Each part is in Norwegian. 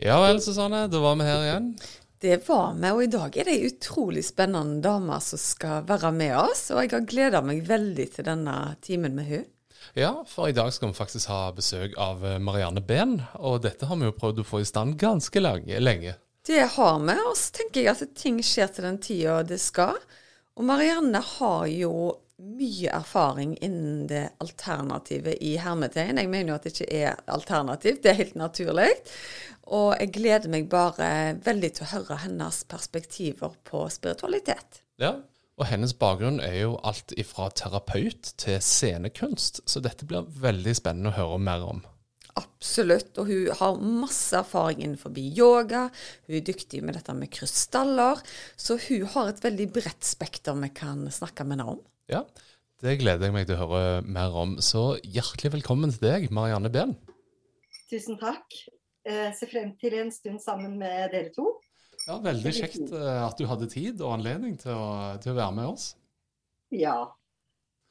Ja vel, Susanne. Da var vi her igjen. Det var vi, og i dag er det ei utrolig spennende dame som skal være med oss. Og jeg har gleda meg veldig til denne timen med hun. Ja, for i dag skal vi faktisk ha besøk av eh, Marianne Behn. Og dette har vi jo prøvd å få i stand ganske lenge. Det har vi, og så tenker jeg at ting skjer til den tida det skal. Og Marianne har jo mye erfaring innen det alternativet i hermetegn. Jeg mener jo at det ikke er alternativt, det er helt naturlig. Og jeg gleder meg bare veldig til å høre hennes perspektiver på spiritualitet. Ja, og hennes bakgrunn er jo alt ifra terapeut til scenekunst, så dette blir veldig spennende å høre mer om. Absolutt, og hun har masse erfaring innenfor yoga. Hun er dyktig med dette med krystaller. Så hun har et veldig bredt spekter vi kan snakke med henne om. Ja, det gleder jeg meg til å høre mer om. Så hjertelig velkommen til deg, Marianne Behn. Tusen takk. Jeg ser frem til en stund sammen med dere to. Ja, Veldig kjekt eh, at du hadde tid og anledning til å, til å være med oss. Ja.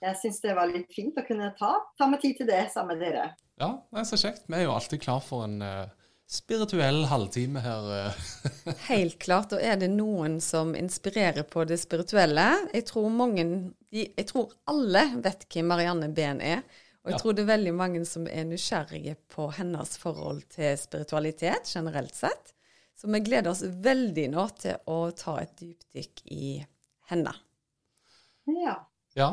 Jeg syns det var litt fint å kunne ta, ta meg tid til det sammen med dere. Ja, det er så kjekt. Vi er jo alltid klar for en uh, spirituell halvtime her. Eh. Helt klart. Og er det noen som inspirerer på det spirituelle? Jeg tror mange Jeg tror alle vet hvem Marianne Behn er. Og jeg ja. tror det er veldig mange som er nysgjerrige på hennes forhold til spiritualitet generelt sett. Så vi gleder oss veldig nå til å ta et dypdykk i henne. Ja. ja.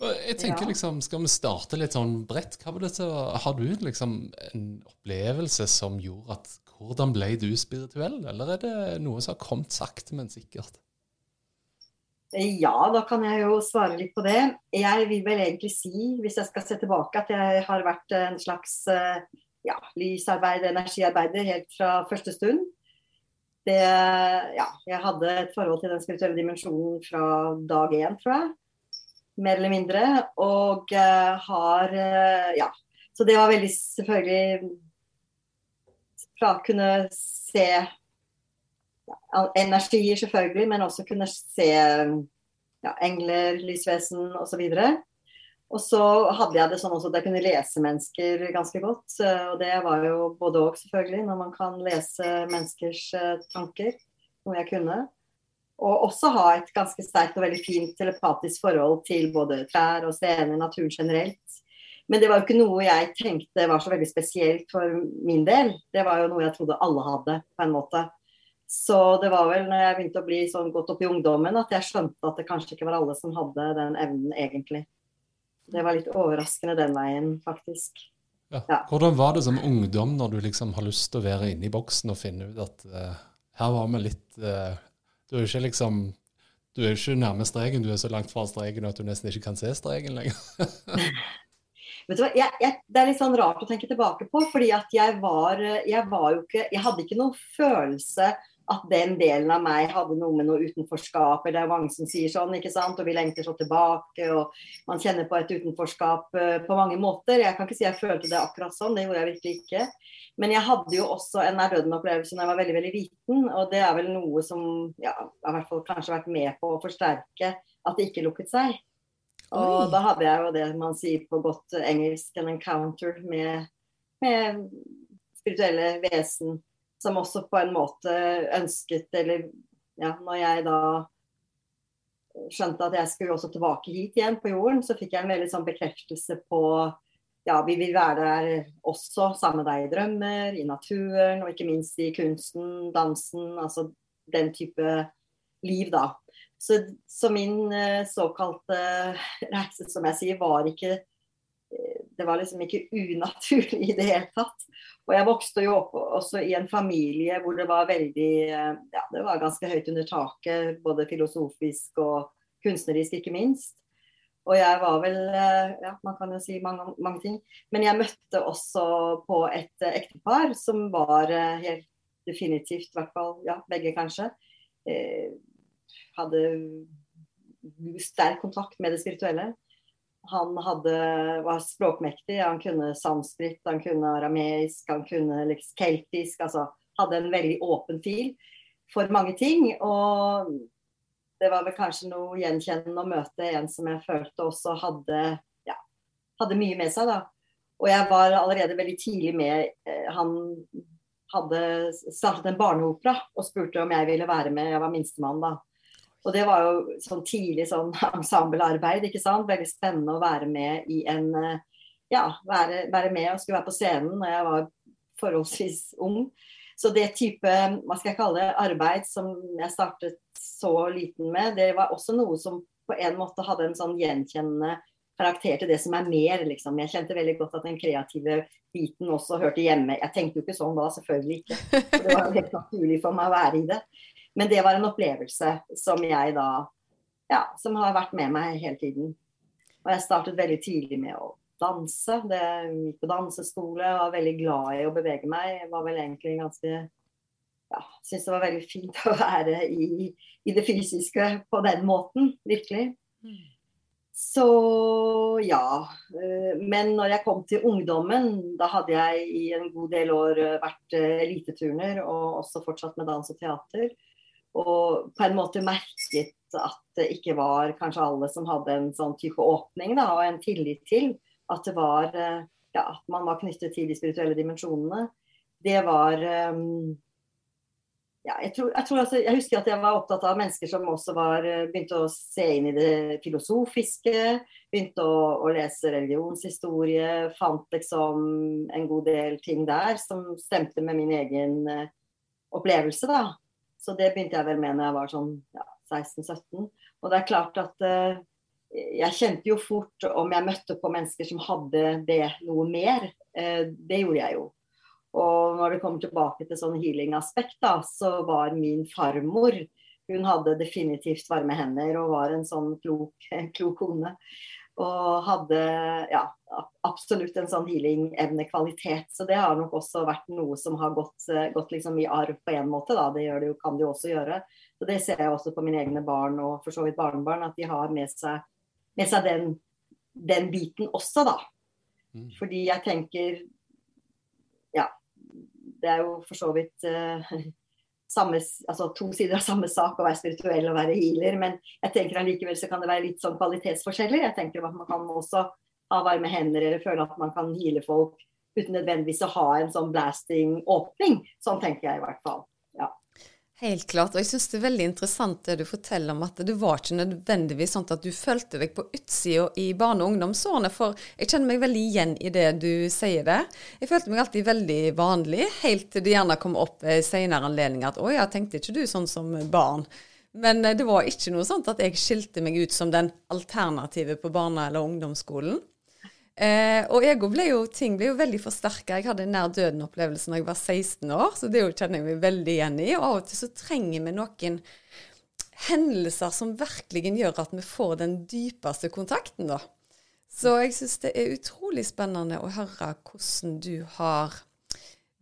Jeg tenker ja. liksom, Skal vi starte litt sånn bredt? Så, Har du liksom en opplevelse som gjorde at Hvordan ble du spirituell, eller er det noe som har kommet sakte, men sikkert? Ja, da kan jeg jo svare litt på det. Jeg vil vel egentlig si, hvis jeg skal se tilbake, at jeg har vært en slags eh, ja, lysarbeid, energiarbeider helt fra første stund. Det, ja, jeg hadde et forhold til den spirituelle dimensjonen fra dag én, tror jeg mer eller mindre. Og uh, har uh, Ja. Så det var veldig selvfølgelig Fra å kunne se ja, energier, selvfølgelig, men også kunne se ja, engler, lysvesen osv. Og så hadde jeg det sånn også at jeg kunne lese mennesker ganske godt. Og det var jo både òg, selvfølgelig, når man kan lese menneskers tanker. Noe jeg kunne og også ha et ganske sterkt og veldig fint telepatisk forhold til både trær og stener, naturen generelt. Men det var jo ikke noe jeg tenkte var så veldig spesielt for min del. Det var jo noe jeg trodde alle hadde, på en måte. Så det var vel når jeg begynte å bli sånn godt opp i ungdommen at jeg skjønte at det kanskje ikke var alle som hadde den evnen egentlig. Det var litt overraskende den veien, faktisk. Ja. Ja. Hvordan var det som ungdom når du liksom har lyst til å være inne i boksen og finne ut at uh, her var vi litt uh, du er jo ikke liksom du er ikke nærme streken, du er så langt fra streken at du nesten ikke kan se streken lenger. Vet du hva, jeg, jeg, Det er litt sånn rart å tenke tilbake på. fordi at jeg var, jeg var jo ikke Jeg hadde ikke noen følelse at den delen av meg hadde noe med noe utenforskap. eller Det er mange som sier sånn, ikke sant. Og vi lengter så tilbake. Og man kjenner på et utenforskap uh, på mange måter. Jeg kan ikke si jeg følte det akkurat sånn, det gjorde jeg virkelig ikke. Men jeg hadde jo også en nær døden-opplevelse da jeg var veldig veldig liten. Og det er vel noe som ja, har i hvert fall kanskje vært med på å forsterke at det ikke lukket seg. Og Oi. da hadde jeg jo det man sier på godt engelsk, en encounter med, med spirituelle vesen som også på en måte ønsket, eller ja, når jeg da skjønte at jeg skulle også tilbake hit igjen på jorden, så fikk jeg en veldig sånn bekreftelse på ja, vi vil være der også sammen med deg i drømmer, i naturen og ikke minst i kunsten, dansen, altså den type liv, da. Så, så min uh, såkalte reise, som jeg sier, var ikke eh, Det var liksom ikke unaturlig i det hele tatt. Og jeg vokste jo opp også i en familie hvor det var veldig Ja, det var ganske høyt under taket, både filosofisk og kunstnerisk, ikke minst. Og jeg var vel Ja, man kan jo si mange, mange ting. Men jeg møtte også på et eh, ektepar som var eh, helt definitivt, i hvert fall ja, begge kanskje, eh, hadde sterk kontakt med det spirituelle. Han hadde, var språkmektig. Han kunne sanskrit, han kunne arameisk, han kunne liksom keltisk. Altså hadde en veldig åpen fil for mange ting. Og det var vel kanskje noe gjenkjennende å møte en som jeg følte også hadde, ja, hadde mye med seg. da. Og jeg var allerede veldig tidlig med. Eh, han hadde startet en barneopera og spurte om jeg ville være med. Jeg var minstemann da. Og det var jo sånn tidlig sånn ensemblearbeid, ikke sant. Veldig spennende å være med i en eh, Ja, være, være med og skulle være på scenen når jeg var forholdsvis ung. Så det type hva skal jeg kalle det, arbeid som jeg startet så liten med, det var også noe som på en måte hadde en sånn gjenkjennende karakter til det som er mer. liksom. Jeg kjente veldig godt at den kreative biten også hørte hjemme. Jeg tenkte jo ikke sånn da, selvfølgelig ikke. For det var helt naturlig for meg å være i det. Men det var en opplevelse som jeg da Ja, som har vært med meg hele tiden. Og jeg startet veldig tidlig med å danse. Det gikk på danseskole, jeg var veldig glad i å bevege meg. Jeg var vel egentlig ganske ja, Syns det var veldig fint å være i, i, det fysiske på den måten, virkelig. Så ja. Eh, men når jeg kom til ungdommen, da hadde jeg i en god del år vært eh, eliteturner og også fortsatt med dans og teater. Og på en måte merket at det ikke var kanskje alle som hadde en sånn type åpning da, og en tillit til at det var eh, ja, at man var knyttet til de spirituelle dimensjonene. Det var um, ja, jeg, tror, jeg, tror altså, jeg, husker at jeg var opptatt av mennesker som også var, eh, begynte å se inn i det filosofiske. Begynte å, å, lese religionshistorie. Fant liksom en god del ting der som stemte med min egen opplevelse. da. Så det begynte jeg vel med når jeg var sånn ja, 16-17. Og det er klart at eh, jeg kjente jo fort om jeg møtte på mennesker som hadde det noe mer. Eh, det gjorde jeg jo. Og når det kommer tilbake til sånn healing-aspekt, da, så var min farmor Hun hadde definitivt varme hender og var en sånn klok, klok kone. Og hadde ja, absolutt en sånn healing-evne-kvalitet. Så det har nok også vært noe som har gått, gått liksom i arv på en måte. Da. Det, det jo, kan jo også gjøre. Så Det ser jeg også på mine egne barn og for så vidt barnebarn, at de har med seg med seg den, den biten også, da. Mm. Fordi jeg tenker Ja. Det er jo for så vidt uh, samme, altså to sider av samme sak å være spirituell og være healer, men jeg tenker allikevel så kan det være litt sånn kvalitetsforskjeller. Jeg tenker at man kan også ha varme hender eller føle at man kan heale folk uten nødvendigvis å ha en sånn blasting åpning. Sånn tenker jeg i hvert fall. Helt klart. Og jeg syns det er veldig interessant det du forteller om at det var ikke nødvendigvis sånn at du følte deg på utsida i barne- og ungdomsårene. For jeg kjenner meg veldig igjen i det du sier det. Jeg følte meg alltid veldig vanlig, helt til det gjerne kom opp ved senere anledninger at å ja, tenkte ikke du sånn som barn? Men eh, det var ikke noe sånt at jeg skilte meg ut som den alternative på barne- eller ungdomsskolen. Eh, og ego ble jo, ting ble jo veldig forsterka. Jeg hadde en nær døden-opplevelse når jeg var 16 år, så det kjenner jeg meg veldig igjen i. Og av og til så trenger vi noen hendelser som virkelig gjør at vi får den dypeste kontakten, da. Så jeg syns det er utrolig spennende å høre hvordan du har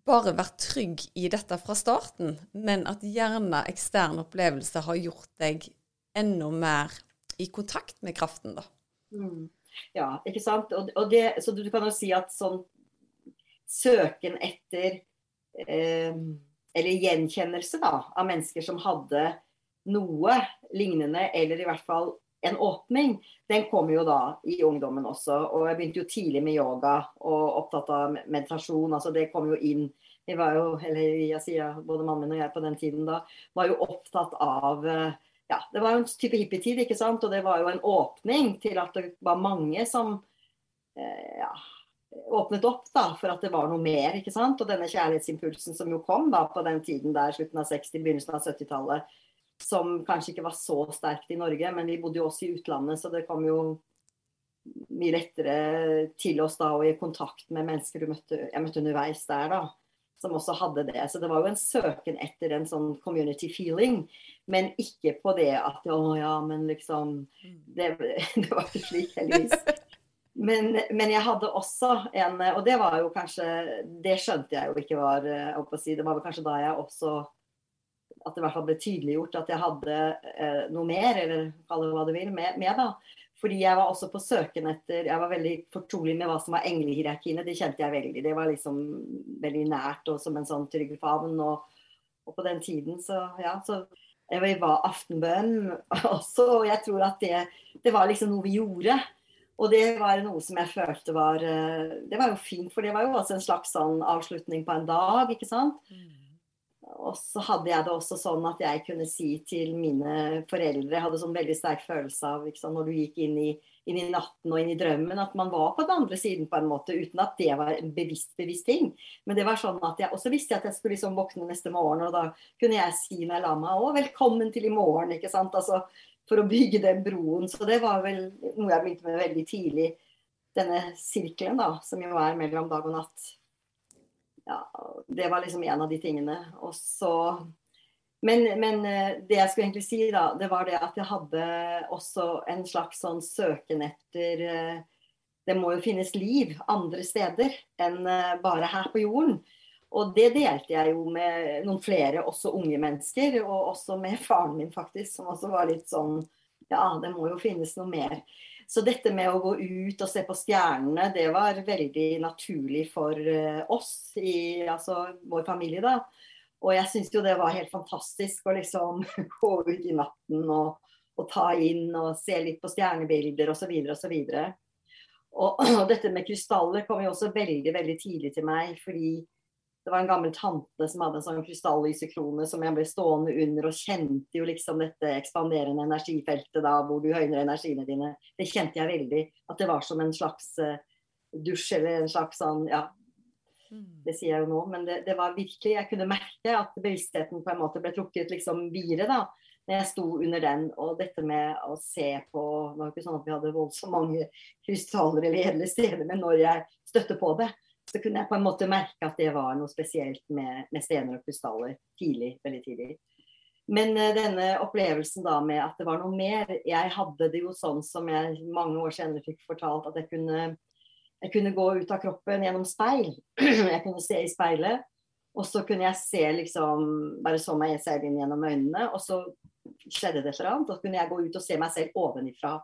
bare vært trygg i dette fra starten, men at gjerne ekstern opplevelse har gjort deg enda mer i kontakt med kraften, da. Mm. Ja, ikke sant. Og, og det, så du kan jo si at sånn søken etter eh, Eller gjenkjennelse da, av mennesker som hadde noe lignende, eller i hvert fall en åpning, den kom jo da i ungdommen også. Og jeg begynte jo tidlig med yoga og opptatt av meditasjon. altså Det kom jo inn. Vi var jo, eller jeg sier både mannen min og jeg på den tiden da, var jo opptatt av eh, ja, det var en type hippietid, ikke sant. Og det var jo en åpning til at det var mange som eh, ja, åpnet opp da, for at det var noe mer. ikke sant? Og denne kjærlighetsimpulsen som jo kom da på den tiden der, slutten av 60-, begynnelsen av 70-tallet, som kanskje ikke var så sterkt i Norge, men vi bodde jo også i utlandet, så det kom jo mye lettere til oss da og i kontakt med mennesker du møtte, jeg møtte underveis der. da. Som også hadde det. Så det var jo en søken etter en sånn community feeling, men ikke på det at å ja, men liksom Det, det var ikke slik, heldigvis. Men, men, jeg hadde også en Og det var jo kanskje Det skjønte jeg jo ikke var å si, Det var vel kanskje da jeg også At det i hvert fall ble tydeliggjort at jeg hadde eh, noe mer, eller kall det hva du vil, med, med, da. Fordi jeg var også på søken etter Jeg var veldig fortrolig med hva som var englehierarkiene. Det kjente jeg veldig. Det var liksom veldig nært og som en sånn trygg favn. Og, og, på den tiden så ja, så jeg var aftenbønn også. Og jeg tror at det, det var liksom noe vi gjorde. Og det var noe som jeg følte var eh, Det var jo fint, for det var jo også en slags sånn avslutning på en dag, ikke sant. Mm. Og så hadde jeg det også sånn at jeg kunne si til mine foreldre Jeg hadde sånn veldig sterk følelse av sant, når du gikk inn i, inn i, natten og inn i drømmen, at man var på den andre siden på en måte, uten at det var en bevisst, bevisst ting. Men det var sånn at jeg også visste jeg at jeg skulle liksom våkne neste morgen, og da kunne jeg si når jeg la meg å, velkommen til i morgen, ikke sant. Altså for å bygge den broen. Så det var vel noe jeg begynte med veldig tidlig. Denne sirkelen, da, som jo er mellom dag og natt ja, det var liksom en av de tingene. Og så men, men, eh, det jeg skulle egentlig si, da, det var det at jeg hadde også en slags sånn søken etter eh, Det må jo finnes liv andre steder enn eh, bare her på jorden. Og det delte jeg jo med noen flere, også unge mennesker. Og også med faren min, faktisk, som også var litt sånn Ja, det må jo finnes noe mer. Så dette med å gå ut og se på stjernene, det var veldig naturlig for eh, oss i altså, vår familie, da. Og jeg syns jo det var helt fantastisk å liksom gå ut i natten og, og ta inn og se litt på stjernebilder osv. osv. Og, og dette med krystaller kom jo også veldig, veldig tidlig til meg. fordi det var en gammel tante som hadde en sånn krystallysekrone som jeg ble stående under og kjente jo liksom dette ekspanderende energifeltet da, hvor du høyner energiene dine. Det kjente jeg veldig. At det var som en slags uh, dusj eller en slags sånn Ja, mm. det sier jeg jo nå, men det, det, var virkelig Jeg kunne merke at bevisstheten på en måte ble trukket liksom videre, da. Når jeg sto under den. Og dette med å se på Det var jo ikke sånn at vi hadde voldsomt mange krystaller eller edle steder, men når jeg støtte på det, så kunne jeg på en måte merke at det var noe spesielt med, med stener og krystaller tidlig, veldig tidlig. Men uh, denne opplevelsen da med at det var noe mer Jeg hadde det jo sånn som jeg mange år senere fikk fortalt, at jeg kunne, jeg kunne gå ut av kroppen gjennom speil. jeg kunne se i speilet. Og så kunne jeg se liksom Bare så meg selv inn gjennom øynene. Og så skjedde det et eller annet. Og så kunne jeg gå ut og se meg selv ovenifra.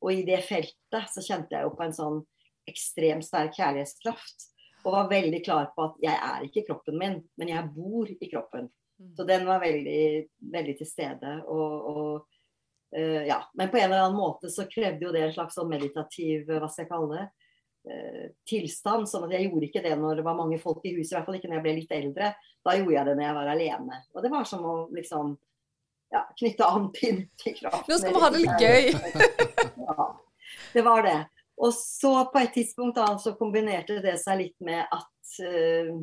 Og i det feltet så kjente jeg jo på en sånn ekstremt sterk kjærlighetskraft. Og var veldig klar på at jeg er ikke kroppen min, men jeg bor i kroppen. Mm. Så den var veldig, veldig til stede. Og, og uh, ja. Men på en eller annen måte så krevde jo det en slags sånn meditativ, hva skal jeg kalle det, uh, tilstand. Sånn at jeg gjorde ikke det når det var mange folk i huset, i hvert fall ikke når jeg ble litt eldre. Da gjorde jeg det når jeg var alene. Og det var som å liksom ja, knytte an til, til kroppen. Nå skal vi ha det litt gøy! ja, det var det. Og så på et tidspunkt da, så kombinerte det seg litt med at uh,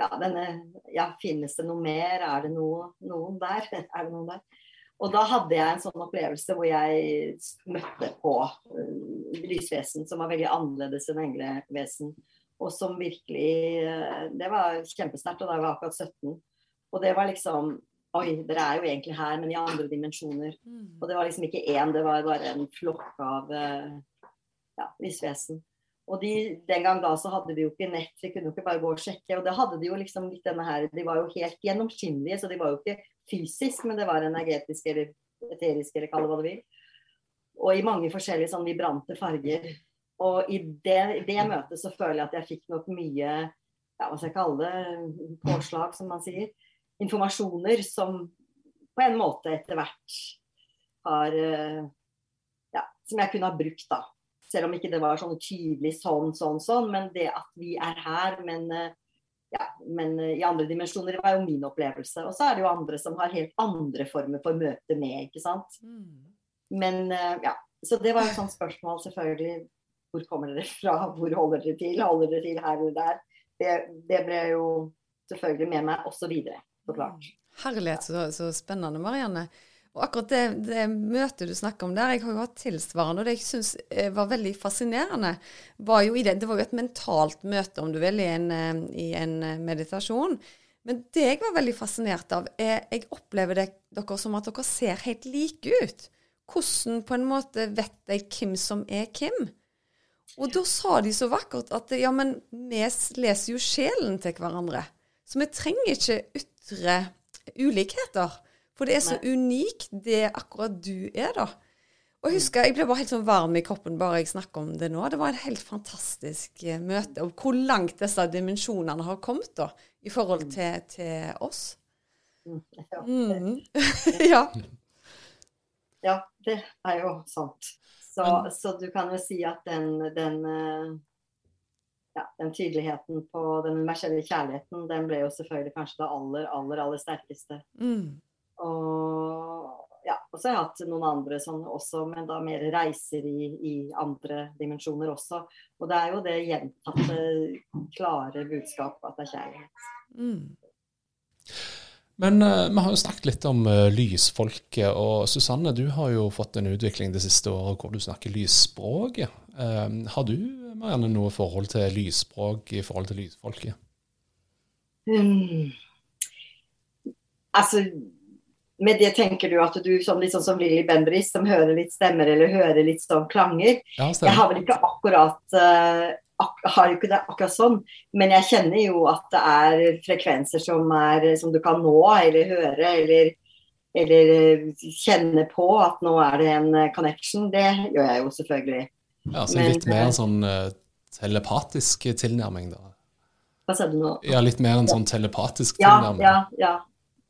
ja, denne, ja, finnes det noe mer? Er det noe, noen der? Er det noen der? Og da hadde jeg en sånn opplevelse hvor jeg møtte på uh, lysvesen som var veldig annerledes enn englevesen. Og som virkelig uh, Det var kjempesterkt, og da var jeg akkurat 17. Og det var liksom Oi, dere er jo egentlig her, men i andre dimensjoner. Mm. Og det var liksom ikke én, det var bare en flokk av uh, ja, lysvesen. Og de, den gang da så hadde vi jo ikke nett, vi kunne jo ikke bare gå og sjekke. Og det hadde de jo liksom litt denne her De var jo helt gjennomskinnelige, så de var jo ikke fysisk, men det var energetisk eller eterisk, eller kall det hva du vil. Og i mange forskjellige sånn vibrante farger. Og i det, det, møtet så føler jeg at jeg fikk nok mye ja, hva skal jeg kalle det, påslag, som man sier. Informasjoner som på en måte etter hvert har eh, Ja, som jeg kunne ha brukt, da. Selv om ikke det var sånn tydelig sånn, sånn, sånn. Men det at vi er her, men, eh, ja, men eh, i andre dimensjoner, det var jo min opplevelse. Og så er det jo andre som har helt andre former for møte med, ikke sant. Mm. Men eh, ja. Så det var et sånt spørsmål, selvfølgelig. Hvor kommer dere fra? Hvor holder dere til? Holder dere til her eller der? Det, det ble jo selvfølgelig med meg også videre, så klart. Herlighet, så, så spennende, Marianne. Og akkurat det, det, møtet du snakker om der, jeg har jo hatt tilsvarende, og det jeg syns eh, var veldig fascinerende, var jo i det, det var jo et mentalt møte, om du vil, i en, eh, i en eh, meditasjon. Men det jeg var veldig fascinert av, er jeg opplever det, dere som at dere ser helt like ut. Hvordan på en måte vet jeg hvem som er hvem? Og da sa de så vakkert at ja, men vi leser jo sjelen til hverandre. Så vi trenger ikke ytre ulikheter. For det er så unikt, det akkurat du er, da. Og jeg husker, jeg ble bare helt sånn varm i kroppen bare jeg snakker om det nå. Det var et helt fantastisk eh, møte. Og hvor langt disse dimensjonene har kommet da, i forhold mm. til, til oss. Mm. mm. ja. ja. det er jo sant. Så, så, du kan jo si at den, den, eh, ja, den tydeligheten på den universelle kjærligheten, den ble jo selvfølgelig kanskje det aller, aller, aller sterkeste. Mm. Og, ja, og så har jeg hatt noen andre sånn også, men da mer reiser i, i, andre dimensjoner også. Og det er jo det gjentatte, klare budskap at det er kjærlighet. Mm. Men uh, vi har jo snakket litt om uh, lysfolket, og Susanne, du har jo fått en utvikling det siste året hvor du snakker lysspråket. Uh, har du Marianne, noe forhold til lysspråk i forhold til lysfolket? Um, altså med det tenker du at du som, sånn som Lilly Bendriss, som hører litt stemmer eller hører litt sånn klanger. Ja, jeg har vel ikke akkurat uh, ak har ikke det akkurat sånn, men jeg kjenner jo at det er frekvenser som, er, som du kan nå eller høre eller, eller eh, kjenne på at nå er det en eh, connection. Det gjør jeg jo selvfølgelig. Ja, så litt mer en sånn uh, telepatisk tilnærming, da? Hva sa du nå? Ja, litt mer en sånn telepatisk ja, tilnærming. Ja, ja.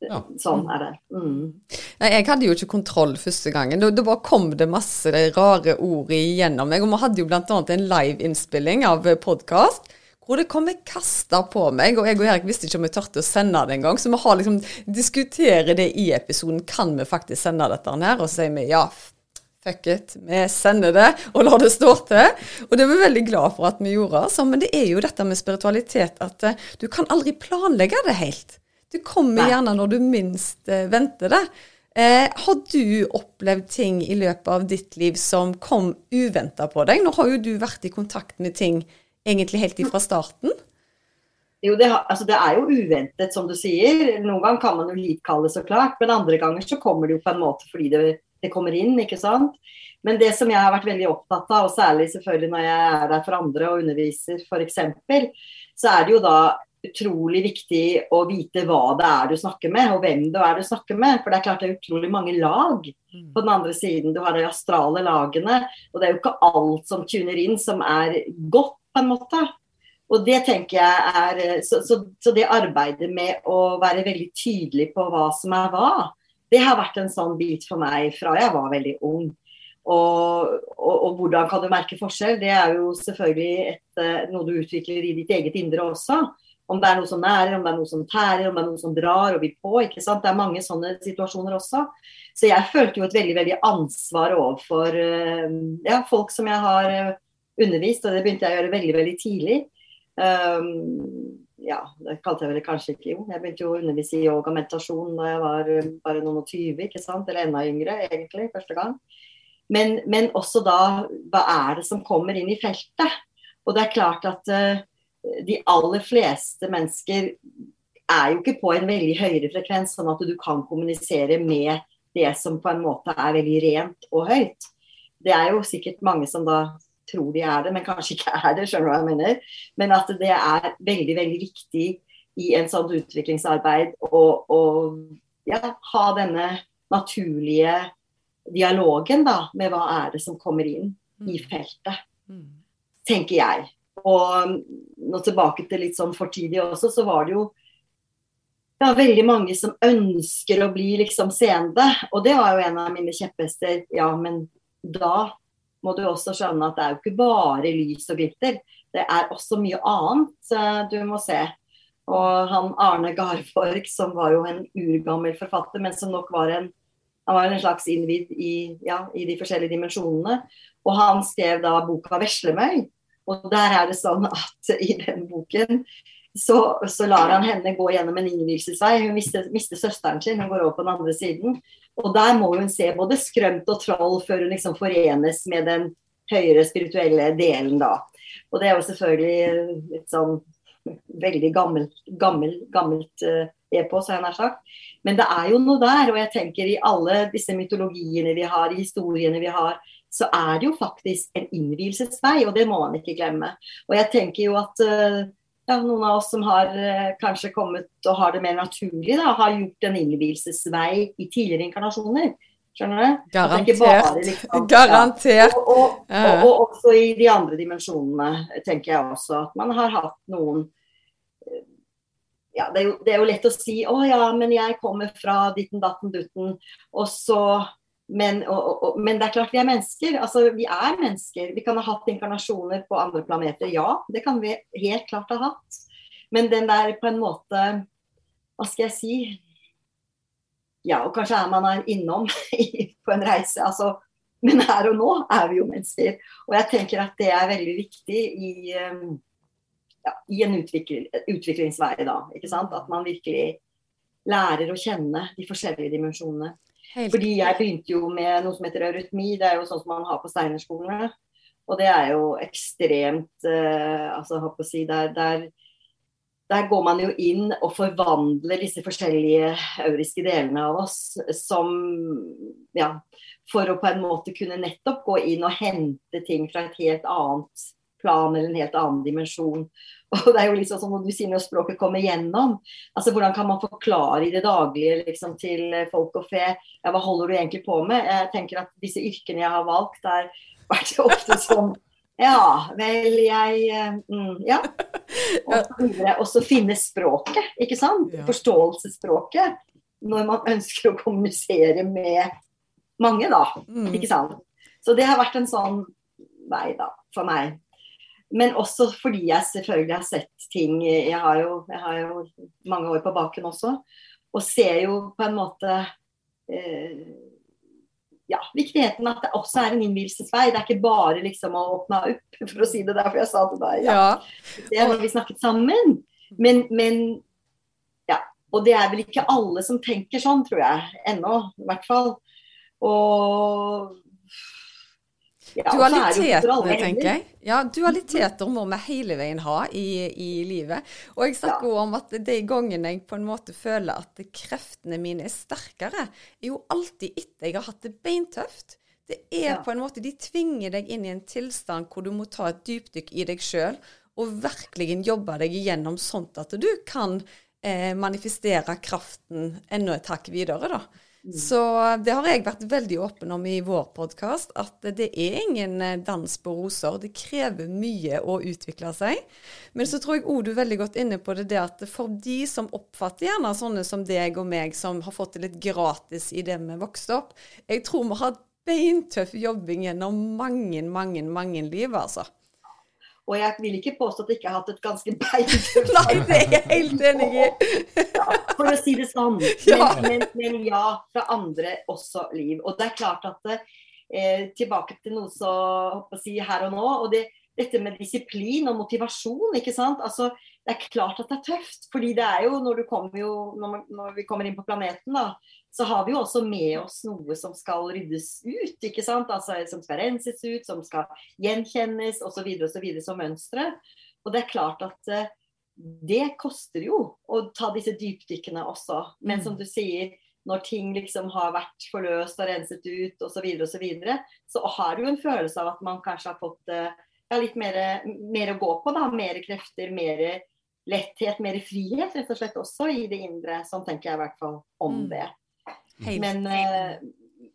Ja. Sånn er det. Mm. Nei, jeg hadde jo ikke kontroll første gangen. Da, bare kom det masse rare ord igjennom meg. Og vi hadde jo bl.a. en liveinnspilling av podkast hvor det kom kasta på meg. Og jeg og Erik visste ikke om vi turte å sende det engang. Så vi har liksom diskuterer det i episoden. Kan vi faktisk sende dette her? Og så sier vi ja, fuck it, vi sender det og lar det stå til. Og det er vi veldig glad for at vi gjorde. Så, Men det er jo dette med spiritualitet at uh, du kan aldri planlegge det helt. Du kommer gjerne når du minst uh, venter det. Eh, har du opplevd ting i løpet av ditt liv som kom uventa på deg? Nå har jo du vært i kontakt med ting egentlig helt ifra starten. Jo, det, altså det, er jo uventet, som du sier. Noen ganger kan man jo litkalle, så klart. Men andre ganger så kommer det jo på en måte fordi det, det, kommer inn, ikke sant. Men det som jeg har vært veldig opptatt av, og særlig selvfølgelig når jeg er der for andre og underviser f.eks., så er det jo da utrolig viktig å vite hva det er du snakker med, og hvem det er du snakker med. For det er klart det er utrolig mange lag mm. på den andre siden. Du har de astrale lagene, og det er jo ikke alt som tuner inn som er godt, på en måte. Og det tenker jeg er så, så, så, det arbeidet med å være veldig tydelig på hva som er hva, det har vært en sånn bit for meg fra jeg var veldig ung. Og, og, og, hvordan kan du merke forskjell? Det er jo selvfølgelig et, eh, noe du utvikler i ditt eget indre også. Om det er noe som nærer, om det er noe som tærer, om det er noe som drar og vil på. ikke sant? Det er mange sånne situasjoner også. Så jeg følte jo et veldig veldig ansvar overfor eh, ja, folk som jeg har eh, undervist, og det begynte jeg å gjøre veldig veldig tidlig. Um, ja, det kalte jeg vel kanskje ikke jo. Jeg begynte jo å undervise i yoga og meditasjon da jeg var eh, bare noen og tyve, ikke sant? eller enda yngre egentlig, første gang. Men, men, også da, hva er det som kommer inn i feltet? Og det er klart at uh, de aller fleste mennesker er jo ikke på en veldig høyere frekvens, sånn at du kan kommunisere med det som på en måte er veldig rent og høyt. Det er jo sikkert mange som da tror de er det, men kanskje ikke er det. skjønner du hva jeg mener? Men at det er veldig veldig viktig i en sånn utviklingsarbeid å, å ja, ha denne naturlige dialogen da, med hva er det som kommer inn i mm. feltet. Mm. Tenker jeg. Og nå tilbake til litt sånn fortidig også, så var det jo ja, veldig mange som ønsker å bli liksom seende. Og det var jo en av mine kjepphester. Ja, men da må du også skjønne at det er jo ikke bare lys og glitter. Det er også mye annet uh, du må se. Og han Arne Garborg, som var jo en urgammel forfatter, men som nok var en, var en slags innvidd i, ja, i de forskjellige dimensjonene. Og han skrev da boka 'Veslemøy'. Og der er det sånn at i den boken så, så, lar han henne gå gjennom en innvielsesvei. Hun mister, mister, søsteren sin, hun går over på den andre siden. Og der må hun se både skrømt og troll før hun liksom forenes med den høyere spirituelle delen, da. Og det er jo selvfølgelig litt sånn veldig gammelt, gammel, gammelt uh, epos, har jeg nær sagt. Men det er jo noe der. Og jeg tenker i alle disse mytologiene vi har, historiene vi har, så er det jo faktisk en innvielsesvei, og det må man ikke glemme. Og jeg tenker jo at uh, ja, noen av oss som har uh, kanskje kommet og har det mer naturlig, da, har gjort en innvielsesvei i tidligere inkarnasjoner. Skjønner du? Garantert. Bare, liksom, Garantert. Ja. Og, og, og, og, også i de andre dimensjonene, tenker jeg også. At man har hatt noen ja, det er, jo, det er, jo, lett å si å ja, men jeg kommer fra ditten datten dutten. Og så, men, og, og, men, det er klart vi er mennesker. Altså, vi er mennesker. Vi kan ha hatt inkarnasjoner på andre planeter. Ja, det kan vi helt klart ha hatt. Men den der på en måte Hva skal jeg si? Ja, og kanskje er man er innom på en reise. altså men her og nå er vi jo mennesker. Og jeg tenker at det er veldig viktig i um, ja, i en utvikling, utviklingsvei. da, ikke sant? At man virkelig lærer å kjenne de forskjellige dimensjonene. Helt. Fordi jeg begynte jo med noe som heter eurytmi. Det er jo sånn som man har på steinerskolene. Og det er jo ekstremt uh, altså, håper å si, der, der, der, går man jo inn og forvandler disse forskjellige euriske delene av oss som Ja, for å på en måte kunne nettopp gå inn og hente ting fra et helt annet plan eller en helt annen dimensjon. Og det er jo liksom sånn når du sier når språket kommer gjennom, altså hvordan kan man forklare i det daglige liksom, til folk og fe ja, hva holder du egentlig på med? Jeg tenker at disse yrkene jeg har valgt, er vært ofte sånn ja, vel, jeg mm, Ja. Og så finne språket, ikke sant? Forståelsesspråket. Når man ønsker å kommunisere med mange, da. Mm. Ikke sant. Så det har vært en sånn vei, da, for meg. Men også fordi jeg selvfølgelig har sett ting Jeg har jo, jeg har jo mange år på baken også. Og ser jo på en måte eh, ja, viktigheten at det også er en innvielsesvei. Det er ikke bare liksom å åpne opp, for å si det derfor jeg sa det der. Ja. Ja. Det er når vi snakket sammen. Men, men ja. Og det er vel ikke alle som tenker sånn, tror jeg. Ennå, i hvert fall. Og ja, Dualitetene, tenker jeg. Ja, Dualiteter må vi hele veien ha i, i livet. Og jeg snakker ja. om at de gangene jeg på en måte føler at kreftene mine er sterkere, er jo alltid etter jeg har hatt det beintøft. Det er ja. på en måte, De tvinger deg inn i en tilstand hvor du må ta et dypdykk i deg sjøl og virkelig jobbe deg igjennom sånn at du kan eh, manifestere kraften enda et hakk videre. da. Så det har jeg vært veldig åpen om i vår podkast, at det er ingen eh, dans på roser. Det krever mye å utvikle seg. Men så tror jeg òg du er veldig godt inne på det, det at for de som oppfatter gjerne sånne som deg og meg, som har fått det litt gratis i det vi vokste opp, jeg tror vi har beintøff jobbing gjennom mange, mange, mange liv, altså. Og jeg vil ikke påstå at jeg ikke har hatt et ganske beintøft Nei, det er jeg helt enig i. ja, for å si det sånn. Men ja. Men, men, ja, fra andre også liv. Og det er klart at eh, Tilbake til noe så å si her og nå. og det, dette med disiplin og motivasjon. ikke sant? Altså, Det er klart at det er tøft. fordi det er jo når, kommer jo, når, vi kommer inn på planeten, da, så har vi jo også med oss noe som skal ryddes ut. ikke sant? Altså Som skal renses ut, som skal gjenkjennes osv. osv. som mønstre. Og det er klart at uh, det koster jo å ta disse dypdykkene også. Men som mm. du sier, når ting liksom har vært forløst og renset ut osv., så, videre, og så, videre, så har du en følelse av at man kanskje har fått uh, ja, litt mer, mer, å gå på. da, Mer krefter, mer letthet, mer frihet rett og slett også i det indre. Sånn tenker jeg i hvert fall om mm. det. Men, eh,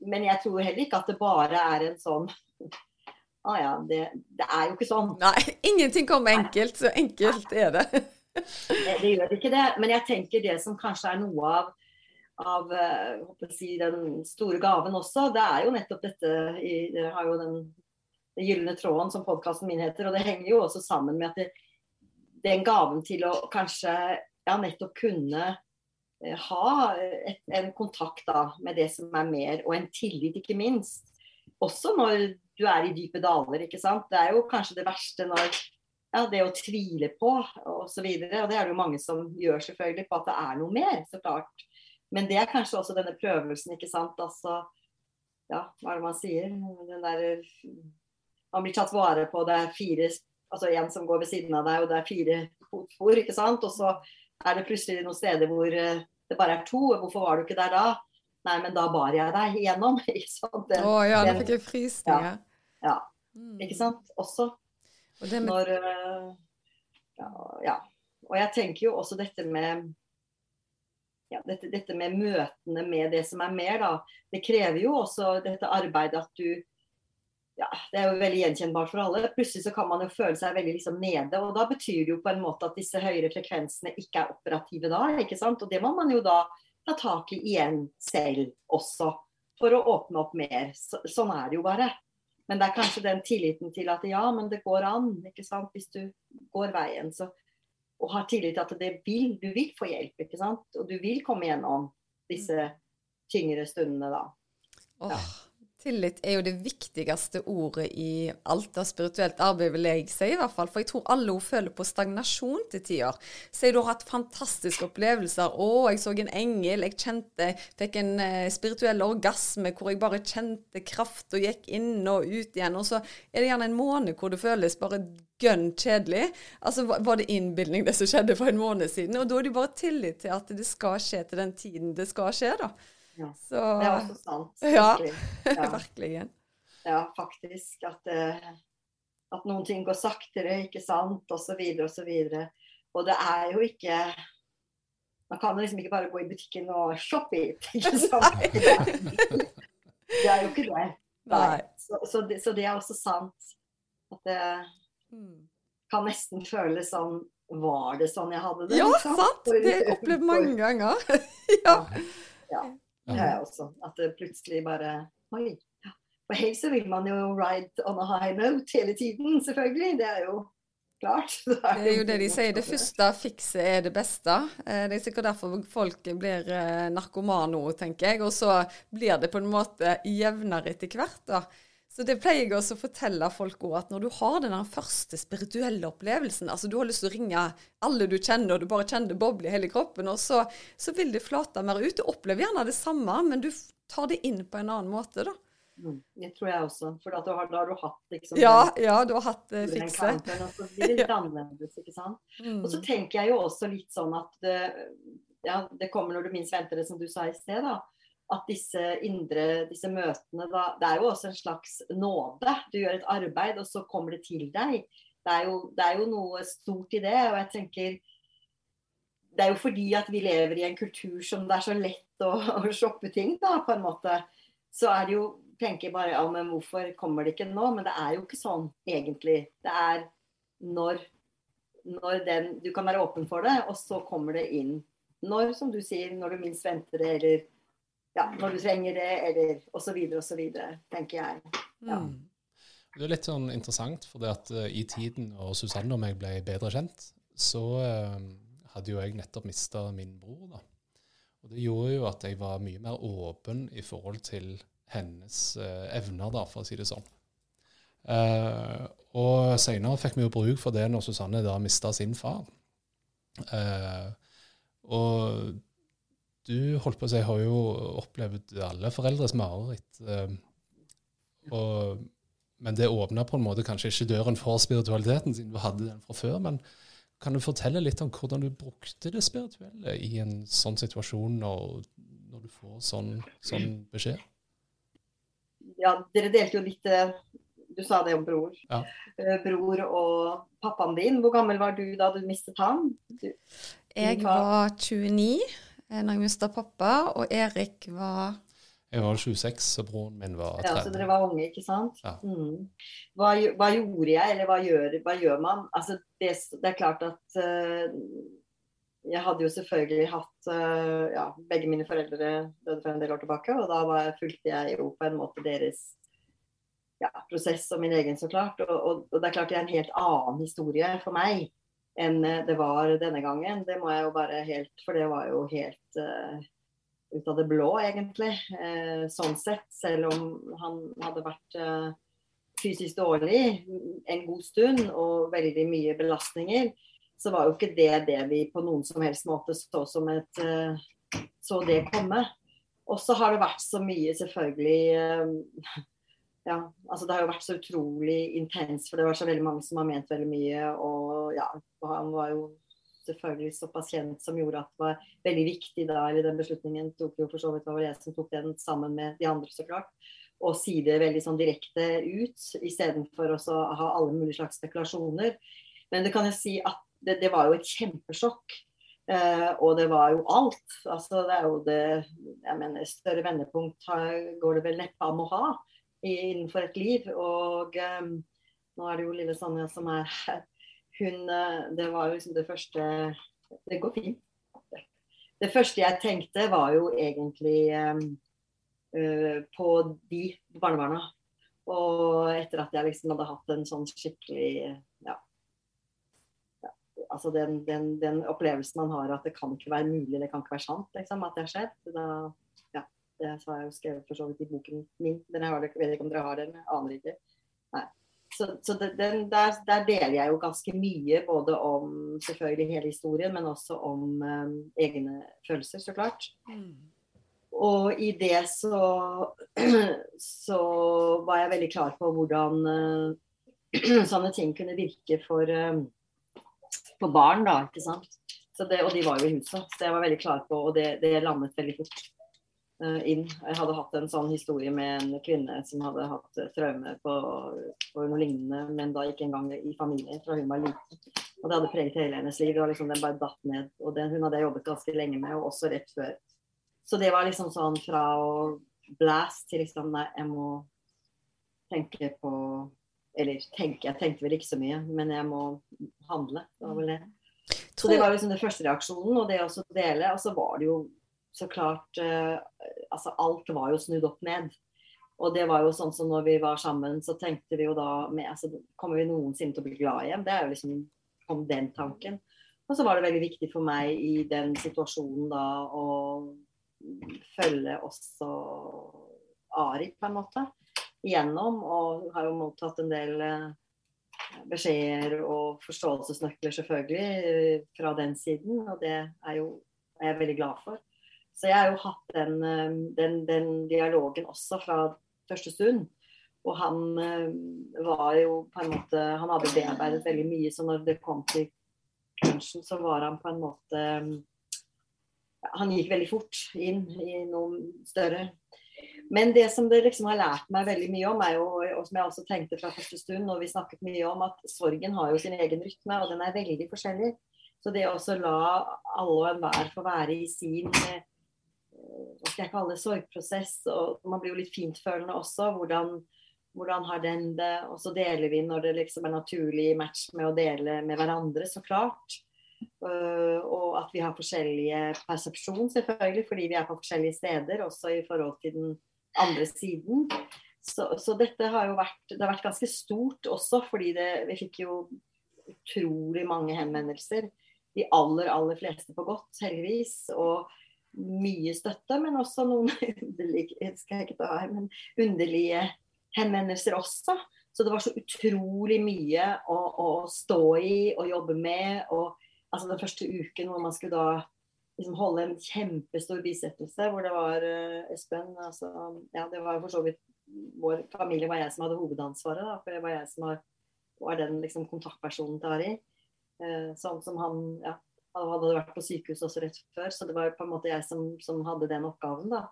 men, jeg tror heller ikke at det bare er en sånn Å ah, ja, det, det, er jo ikke sånn. Nei, ingenting kommer enkelt. Så enkelt er det. det, det gjør ikke det. Men jeg tenker det som kanskje er noe av av eh, si, den store gaven også, det er jo nettopp dette i, Det har jo den, den gylne tråden, som podkasten min heter. Og det henger jo også sammen med at det, den gaven til å kanskje ja, nettopp kunne Eh, ha et, en kontakt da, med det som er mer, og en tillit, ikke minst. Også når du er i dype daler. ikke sant? Det er jo kanskje det verste når ja, det å tvile på osv. Og, så og det er det jo mange som gjør selvfølgelig på at det er noe mer, så klart. Men det er kanskje også denne prøvelsen, ikke sant. Altså, ja, hva er det man sier? Den der Man blir tatt vare på, det er fire Altså en som går ved siden av deg, og det er fire fotspor, ikke sant. Og så er det plutselig noen steder hvor eh, det bare er to. Hvorfor var du ikke der da? Nei, men da bar jeg deg igjennom. Ikke sant? Å oh, ja, da fikk jeg frysninger. Ja. ja. Mm. Ikke sant. Også. Med... Når eh, ja, ja. Og jeg tenker jo også dette med ja, dette, dette, med møtene med det som er mer, da. Det krever jo også dette arbeidet at du ja, Det er jo veldig gjenkjennbart for alle. Plutselig så kan man jo føle seg veldig liksom nede. og Da betyr det jo på en måte at disse høyere frekvensene ikke er operative da. ikke sant? Og det må man jo da ta tak i igjen selv også. For å åpne opp mer. Så, sånn er det jo bare. Men det er kanskje den tilliten til at ja, men det går an. ikke sant? Hvis du går veien, så og har tillit til at vil, du vil få hjelp, ikke sant? Og du vil komme gjennom disse tyngre stundene da. Ja. Tillit er jo det viktigste ordet i alt av spirituelt arbeid, vil jeg si i hvert fall. For jeg tror alle hun føler på stagnasjon til tider. Si du har hatt fantastiske opplevelser. 'Å, jeg så en engel. Jeg kjente Fikk en eh, spirituell orgasme hvor jeg bare kjente kraft og gikk inn og ut igjen.' Og så er det gjerne en måned hvor det føles bare gønn kjedelig. Altså var det innbilning det som skjedde for en måned siden? Og da er det jo bare tillit til at det skal skje til den tiden det skal skje, da. Ja. Så, det er også sant. Ja, ja. virkelig. Ja, faktisk. At, uh, at, noen ting går saktere, ikke sant, osv., osv. Og, og det er jo ikke Man kan liksom ikke bare gå i butikken og shoppe ikke sant? det er jo ikke det. Så, så, det, så, det, er også sant. At det mm. kan nesten føles sånn Var det sånn jeg hadde det? Ja, sant! Det har jeg opplevd mange ganger. ja. ja. Det har jeg også. At det plutselig bare Oi. For helst så vil man jo ride on a high note hele tiden, selvfølgelig. Det er jo klart. Det er, jo det de sier. Det første fikset er det beste. Eh, det er sikkert derfor folk blir eh, narkomane nå, tenker jeg. Og så blir det på en måte jevnere etter hvert, da. Så det pleier jeg også å fortelle folk òg, at når du har den første spirituelle opplevelsen, altså du har lyst til å ringe alle du kjenner, og du bare kjenner det boble i hele kroppen, og så, så, vil det flate mer ut. Du opplever gjerne det samme, men du tar det inn på en annen måte, da. Mm, det tror jeg også. For da har, da har du hatt liksom Ja, den, ja du har hatt uh, fikse. Og så blir det annerledes, ikke sant. Mm. Og så tenker jeg jo også litt sånn at det, ja, det kommer når du minst venter det, som du sa i sted, da at disse indre disse møtene da, Det er jo også en slags nåde. Du gjør et arbeid, og så kommer det til deg. Det er jo, det er jo noe stort i det. Og jeg tenker Det er jo fordi at vi lever i en kultur som det er så lett å, å shoppe ting, da, på en måte. Så er det jo tenker bare ja, men hvorfor kommer det ikke nå? Men det er jo ikke sånn egentlig. Det er når, når den Du kan være åpen for det, og så kommer det inn. Når, som du sier, når du minst venter det, eller ja, når du trenger det, eller osv., osv., tenker jeg. Ja. Mm. Det er litt sånn interessant, for uh, i tiden og Susanne og meg ble bedre kjent, så uh, hadde jo jeg nettopp mista min bror. da. Og Det gjorde jo at jeg var mye mer åpen i forhold til hennes uh, evner, da, for å si det sånn. og seinere fikk vi jo bruk for det når Susanne da mista sin far. og du holdt på å si, har jo opplevd alle foreldres mareritt. Og, men det åpna på en måte kanskje ikke døren for spiritualiteten, siden du hadde den fra før. Men kan du fortelle litt om hvordan du brukte det spirituelle i en sånn situasjon, når, når du får sånn, sånn, beskjed? Ja, dere delte jo litt eh, Du sa det om bror. Ja. Eh, bror og pappaen din. Hvor gammel var du da du mistet ham? Du, jeg var 29 når jeg mista pappa, og Erik var Jeg var 26, og broren min var 30. Ja, Så dere var unge, ikke sant? Ja. Mm. Hva, hva, gjorde jeg, eller hva gjør, hva gjør man? Altså, det, det, er klart at uh, jeg hadde jo selvfølgelig hatt uh, ja, Begge mine foreldre døde for en del år tilbake, og da var, fulgte jeg jo på en måte deres ja, prosess og min egen, så klart. Og, og, og, det er klart det er en helt annen historie for meg enn eh, det var denne gangen. Det må jeg jo bare helt For det var jo helt uh, ut av det blå, egentlig. Uh, sånn sett. Selv om han hadde vært uh, fysisk dårlig en god stund og veldig mye belastninger, så var jo ikke det det vi på noen som helst måte så som et Så det komme. Og så har det vært så mye, selvfølgelig Ja, altså det har jo vært så utrolig intenst, for det var så veldig mange som har ment veldig mye. Og ja, han var jo selvfølgelig såpass kjent som gjorde at det var veldig viktig da, eller den beslutningen tok jo for så vidt var jeg som tok den sammen med de andre, så klart. Og si det veldig sånn direkte ut, istedenfor å ha alle mulige slags spekulasjoner. Men det kan jeg si at det, det var jo et kjempesjokk. Uh, og det var jo alt. Altså det er jo det Jeg mener, større vendepunkt har, går det vel neppe an å ha innenfor et liv. Og um, nå er det jo lille Sanja som er her hun eh, Det var jo liksom det første Det går fint. Det første jeg tenkte, var jo egentlig uh, på de barnebarna. Og etter at jeg liksom hadde hatt en sånn skikkelig ja, ja altså den, den, den, opplevelsen man har at det kan ikke være mulig, det kan ikke være sant liksom, at det har skjedd. Da, ja, det har jeg jo skrevet for så vidt i boken min. Den jeg vet ikke om dere har den, aner ikke. Nei så, så det, den, der, der, deler jeg jo ganske mye, både om selvfølgelig hele historien, men også om um, egne følelser, så klart. Mm. Og i det så, så var jeg veldig klar på hvordan uh, sånne ting kunne virke for, um, for barn, da, ikke sant. Det, og de var jo i huset, så jeg var veldig klar på, og det, det landet veldig fort. Eh, inn. Jeg hadde hatt en sånn historie med en kvinne som hadde hatt traume på, på, noe lignende, men da ikke engang i familie fra hun var liten. Og det hadde preget hele hennes liv. Det var liksom, Den bare datt ned. Og den, hun hadde jeg jobbet ganske lenge med, og også rett før. Så det var liksom sånn fra å blast til liksom Nei, jeg må tenke på Eller tenke, jeg tenkte vel ikke så mye, men jeg må handle. Det var vel det. Så det var liksom den første reaksjonen, og det å dele. Og så var det jo så klart eh, Altså alt var jo snudd opp ned. Og det var jo sånn som når vi var sammen, så tenkte vi jo da med, altså, Kommer vi noensinne til å bli glad igjen? Det er jo liksom om den tanken. Og så var det veldig viktig for meg i den situasjonen da å følge også Ari, på en måte, igjennom. Og har jo mottatt en del eh, beskjeder og forståelsesnøkler, selvfølgelig, fra den siden. Og det er jo er veldig glad for. Så jeg har jo hatt den, eh, den, den dialogen også fra første stund. Og han eh, var jo på en måte Han hadde bearbeidet veldig mye, så når det kom til crunchen, så var han på en måte Han gikk veldig fort inn i noe større. Men det som det liksom har lært meg veldig mye om, jo, og som jeg også tenkte fra første stund, og vi snakket mye om, at sorgen har jo sin egen rytme, og den er veldig forskjellig. Så det å la alle og enhver få være i sin eh, hva skal jeg kalle det, sorgprosess. Og man blir jo litt fintfølende også. Hvordan, hvordan har den det? Og så deler vi når det liksom er naturlig match med å dele med hverandre, så klart. Uh, og at vi har forskjellige persepsjon, selvfølgelig, fordi vi er på forskjellige steder, også i forhold til den andre siden. Så, så dette har jo vært, det har vært ganske stort også, fordi det, vi fikk jo utrolig mange henvendelser. De aller, aller fleste på godt, heldigvis. Og mye støtte, men også noen underlige, skal jeg ikke ta her, men underlige henvendelser også. Så det var så utrolig mye å, å stå i og jobbe med. Og altså den første uken hvor man skulle da liksom holde en kjempestor bisettelse, hvor det var uh, Espen altså, ja, Det var for så vidt vår familie var jeg som hadde hovedansvaret, da, for det var jeg som var, var den liksom, kontaktpersonen til Ari. Uh, sånn som han ja, han hadde vært på sykehus også rett før, så det var på en måte jeg som, som hadde den oppgaven. da.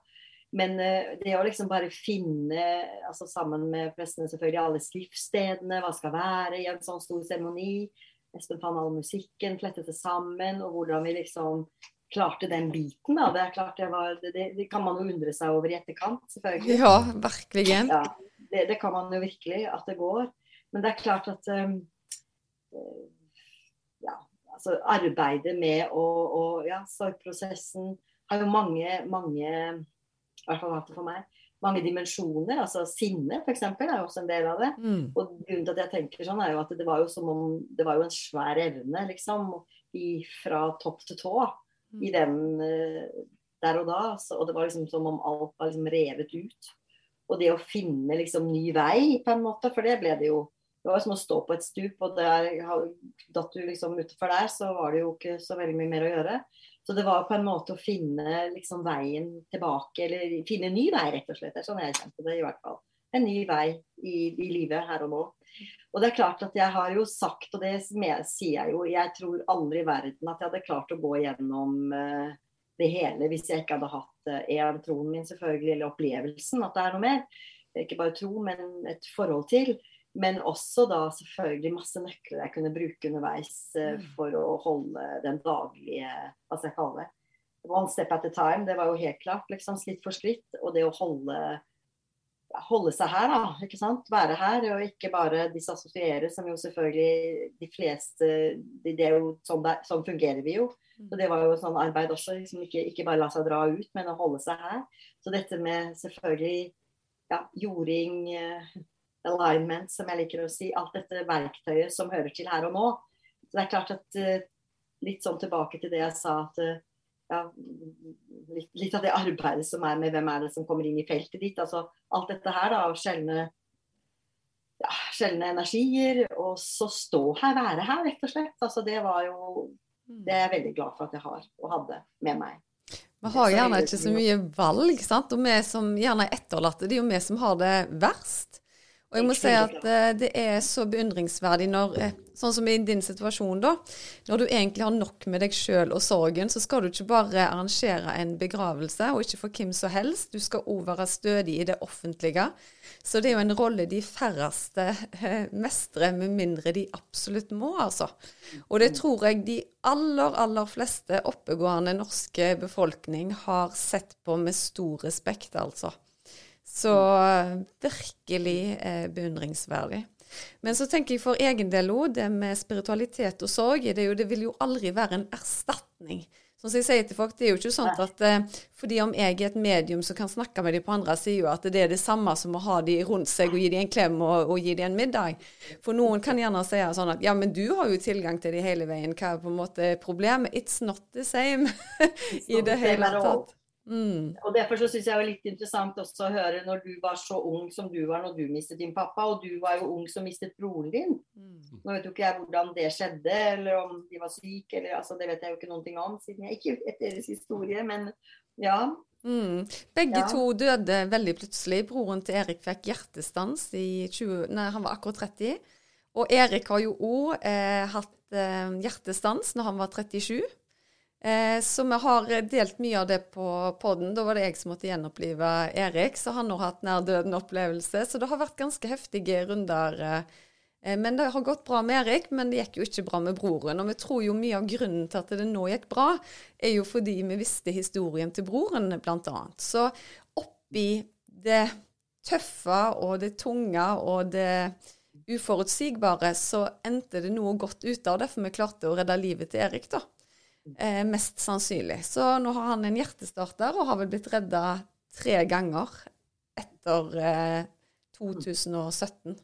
Men uh, det å liksom bare finne, altså sammen med prestene selvfølgelig, alle skriftstedene, hva skal være i en sånn stor seremoni Espen fant all musikken, flettet det sammen, og hvordan vi liksom klarte den biten. da, Det er klart det var, det, det kan man jo undre seg over i etterkant, selvfølgelig. Ja, virkelig. Ja, det, det, kan man jo virkelig, at det går. Men det er klart at um, altså arbeidet med å, og, Ja, sorgprosessen har jo mange, mange I hvert fall hatt det for meg. Mange dimensjoner. altså Sinne f.eks. er jo også en del av det. Mm. Og grunnen til at jeg tenker sånn, er jo at det var jo som om det var jo en svær evne, liksom. I, fra topp til tå mm. i den uh, der og da. Så, og det var liksom som om alt var liksom revet ut. og det å finne liksom ny vei, på en måte. For det ble det jo. Det var som å stå på et stup, og der datt du liksom utenfor der, så var det jo ikke så veldig mye mer å gjøre. Så det var på en måte å finne liksom veien tilbake, eller finne en ny vei, rett og slett. Det er sånn jeg kjente det i hvert fall. En ny vei i, i livet her og nå. Og det er klart at jeg har jo sagt, og det sier jeg jo, jeg tror aldri i verden at jeg hadde klart å gå gjennom uh, det hele hvis jeg ikke hadde hatt én, uh, troen min selvfølgelig, eller opplevelsen at det er noe mer. Ikke bare tro, men et forhold til. Men også da selvfølgelig masse nøkler jeg kunne bruke underveis uh, for å holde den daglige Hva skal jeg kalle det? One step at a time. Det var jo helt klart. liksom Skritt for skritt. Og det å holde, holde seg her, da. ikke sant? Være her, og ikke bare disassosiere, som jo selvfølgelig de fleste det, er jo sånn, der, sånn fungerer vi jo. Så Det var jo sånn arbeid også. liksom Ikke, ikke bare la seg dra ut, men å holde seg her. Så dette med selvfølgelig ja, jording uh, alignment, som jeg liker å si. Alt dette verktøyet som hører til her og nå. Så det er klart at uh, Litt sånn tilbake til det jeg sa, at uh, ja, litt, litt, av det arbeidet som er med hvem er det som kommer inn i feltet ditt. altså Alt dette her da, av sjeldne, ja, sjeldne energier. Og så stå her, være her, rett og slett. altså Det var jo Det er jeg veldig glad for at jeg har og hadde med meg. Vi har gjerne ikke så mye valg, sant? og vi som gjerne er etterlatte, det er jo vi som har det verst. Og jeg må si at uh, det er så beundringsverdig når, uh, sånn som i din situasjon, da. Når du egentlig har nok med deg sjøl og sorgen, så skal du ikke bare arrangere en begravelse, og ikke for hvem som helst. Du skal òg være stødig i det offentlige. Så det er jo en rolle de færreste uh, mestrer, med mindre de absolutt må, altså. Og det tror jeg de aller, aller fleste oppegående norske befolkning har sett på med stor respekt, altså. Så virkelig eh, beundringsverdig. Men så tenker jeg for egen del òg, det med spiritualitet og sorg, det, jo, det, vil jo aldri være en erstatning. Som jeg sier til folk, Det er jo ikke sånn at eh, fordi om jeg er et medium som kan snakke med dem på andre sida, at det er det samme som å ha dem rundt seg og gi dem en klem og, og gi dem en middag. For noen kan gjerne si sånn at ja, men du har jo tilgang til dem hele veien. Hva er på en måte problemet? It's not the same i det hele tatt. Mm. Og Derfor så syns jeg det var litt interessant også å høre når du var så ung som du var når du mistet din pappa, og du var jo ung som mistet broren din. Mm. Nå vet jo ikke jeg hvordan det skjedde, eller om de var syke, eller altså, det vet jeg jo ikke noen ting om, siden jeg ikke vet deres historie, men ja. Mm. Begge ja. to døde veldig plutselig. Broren til Erik fikk hjertestans i 20, nei, han var akkurat 30. Og Erik har jo òg eh, hatt eh, hjertestans når han var 37. Eh, så vi har delt mye av det på poden. Da var det jeg som måtte gjenopplive Erik, så han har hatt nær døden-opplevelse. Så det har vært ganske heftige runder. Eh, men det har gått bra med Erik, men det gikk jo ikke bra med broren. Og vi tror jo mye av grunnen til at det nå gikk bra, er jo fordi vi visste historien til broren, bl.a. Så oppi det tøffe og det tunge og det uforutsigbare, så endte det noe godt ut av det, for vi klarte å redde livet til Erik, da. Eh, mest sannsynlig. Så nå har han en hjertestarter og har vel blitt redda tre ganger etter eh, 2017.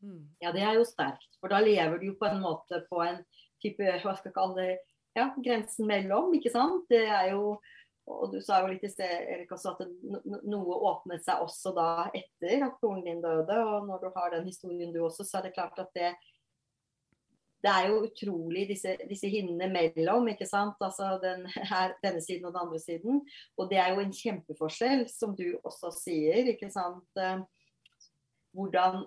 Mm. Ja, det er jo sterkt. For da lever du jo på en måte på en type hva skal jeg kalle det, ja, grensen mellom, ikke sant. Det er jo og du sa jo litt i sted Erik, også at noe åpnet seg også da etter at broren din døde. Og når du har den historien du også, så er det klart at det det er jo utrolig disse, disse hinnene mellom, ikke sant. Altså den, her, denne siden og den andre siden. Og det er jo en kjempeforskjell, som du også sier, ikke sant. Eh, hvordan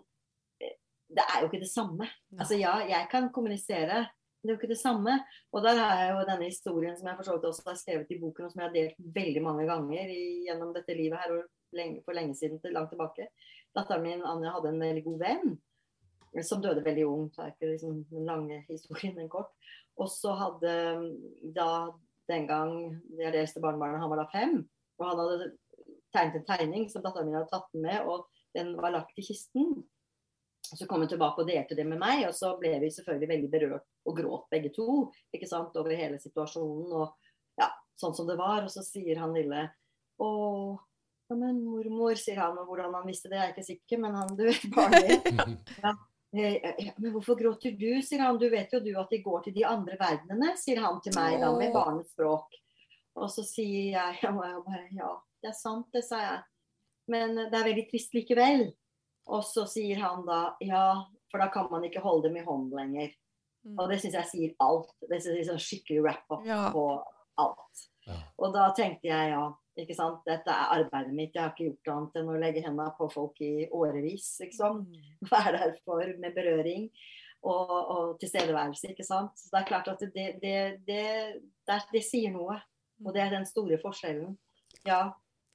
eh, Det er jo ikke det samme. Altså ja, jeg kan kommunisere. Men det er jo ikke det samme. Og der har jeg jo denne historien som jeg for så vidt også har skrevet i boken, og som jeg har delt veldig mange ganger i, gjennom dette livet her og lenge, for lenge siden, til langt tilbake. Datteren min Anja hadde en veldig god venn som døde veldig ung. Så er ikke liksom den lange historien, men kort. Og så hadde da den gang det eldste barnebarnet, han var da fem. Og han hadde tegnet en tegning som datteren min hadde tatt den med, og den var lagt i kisten. Så kom hun tilbake og delte det med meg, og så ble vi selvfølgelig veldig berørt og gråt begge to ikke sant, over hele situasjonen og ja, sånn som det var. Og så sier han lille Å, ja, men mormor, sier han, og hvordan han visste det, jeg er ikke sikker, men han, du vet, barnet ja. Eh, eh, men hvorfor gråter du, sier han. Du vet jo du at de går til de andre verdenene, sier han til meg da med barnets språk. Og så sier jeg, jeg bare, ja, det er sant, det, sa jeg. men det er veldig trist likevel. Og så sier han da ja, for da kan man ikke holde dem i hånden lenger. Mm. Og det syns jeg sier alt. Det er sånn skikkelig wrap-up Ja. på alt. Ja. Og da tenkte jeg ja, ikke sant. Dette er arbeidet mitt. Jeg har ikke gjort annet enn å legge hendene på folk i årevis, liksom. Være der for med berøring og, og tilstedeværelse, ikke sant. Så det er klart at det, det, det, det, det sier noe. Og det er den store forskjellen. Ja,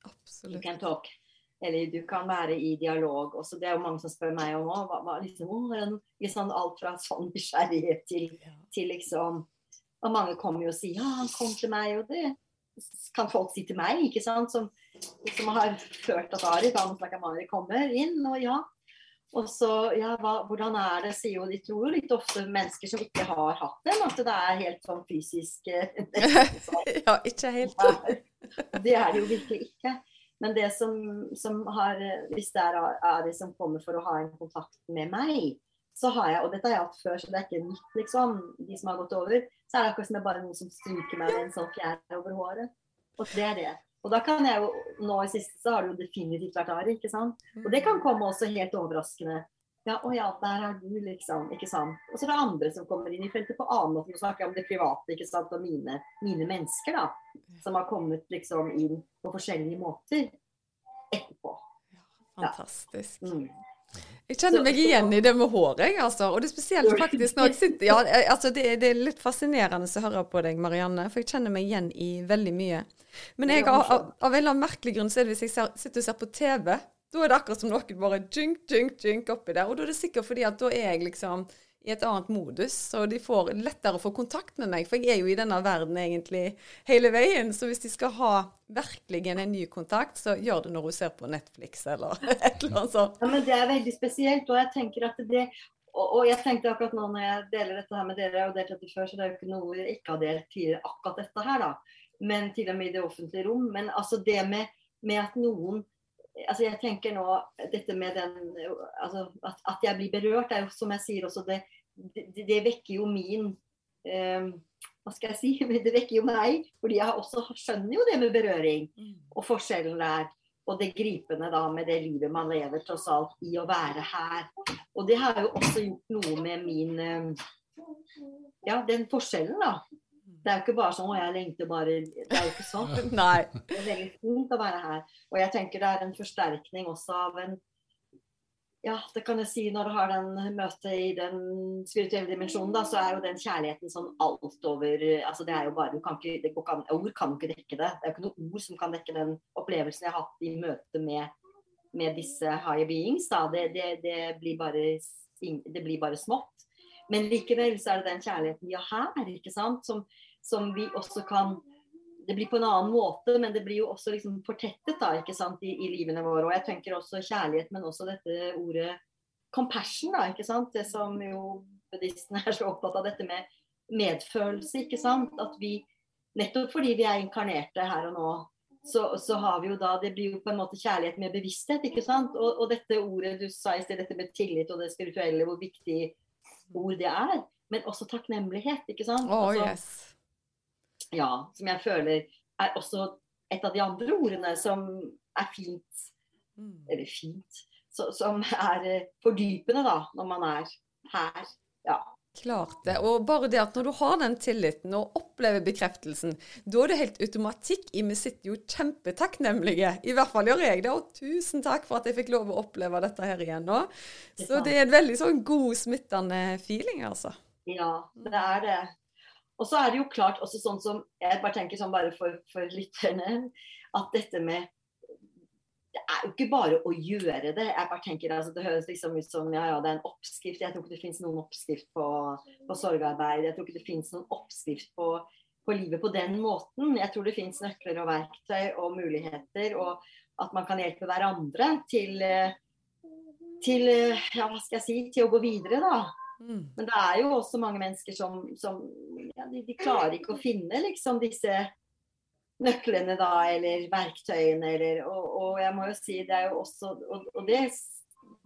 you Absolutt. can talk. Eller du kan være i dialog. Også, det er jo mange som spør meg om òg. Liksom, liksom alt fra sånn nysgjerrighet til, til liksom Og mange kommer jo og sier ja, han kom til meg, og det kan folk si til meg, ikke sant, som, som har hørt at Ari, da Mari kommer inn, og ja. Og så, ja, hva, hvordan er det, sier jo de tror jo litt ofte mennesker som ikke har hatt den, at det er helt sånn fysisk eh, ja, ikke helt. Det er det jo virkelig ikke. Men det som, som har Hvis det er Ari som kommer for å ha en kontakt med meg, så har jeg, og dette har jeg hatt før, så det er ikke nytt, liksom, de som har gått over, så er det akkurat som det er bare noen som stryker meg med en sånn fjær over håret. Og det er det. Og da kan jeg jo, nå i siste så har det jo definitivt vært Ari, ikke sant. Og det kan komme også helt overraskende. Ja, å ja, der er du, liksom. Ikke sant. Og så er det andre som kommer inn i feltet på annen måte. Nå snakker jeg om det private, ikke sant. Og mine, mine mennesker, da. Som har kommet liksom inn på forskjellige måter etterpå. Fantastisk. Mm. Jeg kjenner meg igjen i det med håret, jeg, altså. Og det er spesielt faktisk når jeg sitter Ja, altså det, det er litt fascinerende å høre på deg, Marianne, for jeg kjenner meg igjen i veldig mye. Men jeg, av, av, av en eller annen merkelig grunn så er det hvis jeg ser, sitter og ser på TV, da er det akkurat som noen bare junk, junk, junk oppi der. Og da er det sikkert fordi at da er jeg liksom i et annet modus, så de får lettere å få kontakt med meg. For jeg er jo i denne verden egentlig hele veien. Så hvis de skal ha virkelig en ny kontakt, så gjør det når hun ser på Netflix eller et eller annet sånt. Ja, men det er veldig spesielt. Og jeg tenker at det og, og jeg tenkte akkurat nå når jeg deler dette her med dere, jo delt dette før, så det er jo ikke noe jeg ikke har delt tidligere, akkurat dette her, da. Men til og med i det offentlige rom. Men altså det med, med at noen altså Jeg tenker nå dette med den altså at, at jeg blir berørt, er jo som jeg sier også, det, det, det vekker jo min eh, Hva skal jeg si? Det vekker jo meg. Fordi jeg også skjønner jo det med berøring og forskjellen der. Og det gripende da med det livet man lever tross alt i å være her. Og det har jo også gjort noe med min eh, Ja, den forskjellen, da. Det er jo ikke bare sånn 'Å, jeg lengter bare' Det er jo ikke sånn. Nei. Det er veldig fint å være her. Og jeg tenker det er en forsterkning også av en Ja, det kan jeg si når du har den møtet i den spirituelle dimensjonen, da, så er jo den kjærligheten sånn alt over altså det er jo bare, du kan ikke, det ikke Ord kan ikke dekke det. Det er jo ikke noe ord som kan dekke den opplevelsen jeg har hatt i møte med, med disse higher beings. Da. Det, det, det, blir bare, det blir bare smått. Men likevel så er det den kjærligheten vi har her, ikke sant, som, som vi også kan det blir på en annen måte, men det blir jo også liksom fortettet da, ikke sant, i, i livene våre. Og jeg tenker også kjærlighet, men også dette ordet compassion, da, ikke sant. Det som jo buddhistene er så opptatt av, dette med medfølelse, ikke sant. At vi, nettopp fordi vi er inkarnerte her og nå, så, så har vi jo da Det blir jo på en måte kjærlighet med bevissthet, ikke sant. Og, og dette ordet du sa i sted, dette med tillit og det spirituelle, hvor viktig ord det er. Men også takknemlighet, ikke sant. Oh, Altså, yes. Ja, som jeg føler er også et av de andre ordene som er fint, Mm. eller fint, så, som er eh, fordypende da, når man er her. Ja. Klart det. Og bare det at når du har den tilliten og opplever bekreftelsen, da er det helt automatikk i vi sitter jo kjempetakknemlige. I hvert fall gjør jeg det. Og tusen takk for at jeg fikk lov å oppleve dette her igjen nå. Så det er en veldig sånn god, smittende feeling, altså. ja, det er det. Og så er det jo klart også sånn som Jeg bare tenker sånn bare for, for lytterne, at dette med det er jo ikke bare å gjøre det. Jeg bare tenker altså, Det høres liksom ut som ja, ja, det er en oppskrift. Jeg tror ikke det finnes noen oppskrift på, på sorgarbeid. Jeg tror ikke det finnes noen oppskrift på, på livet på den måten. Jeg tror det finnes nøkler og verktøy og muligheter, og at man kan hjelpe hverandre til, til ja, hva skal jeg si, til å gå videre, da. Mm. Men det er jo også mange mennesker som, som ja, de, de klarer ikke å finne liksom disse nøklene da, eller verktøyene, eller og, og jeg må jo si det er jo også Og, og det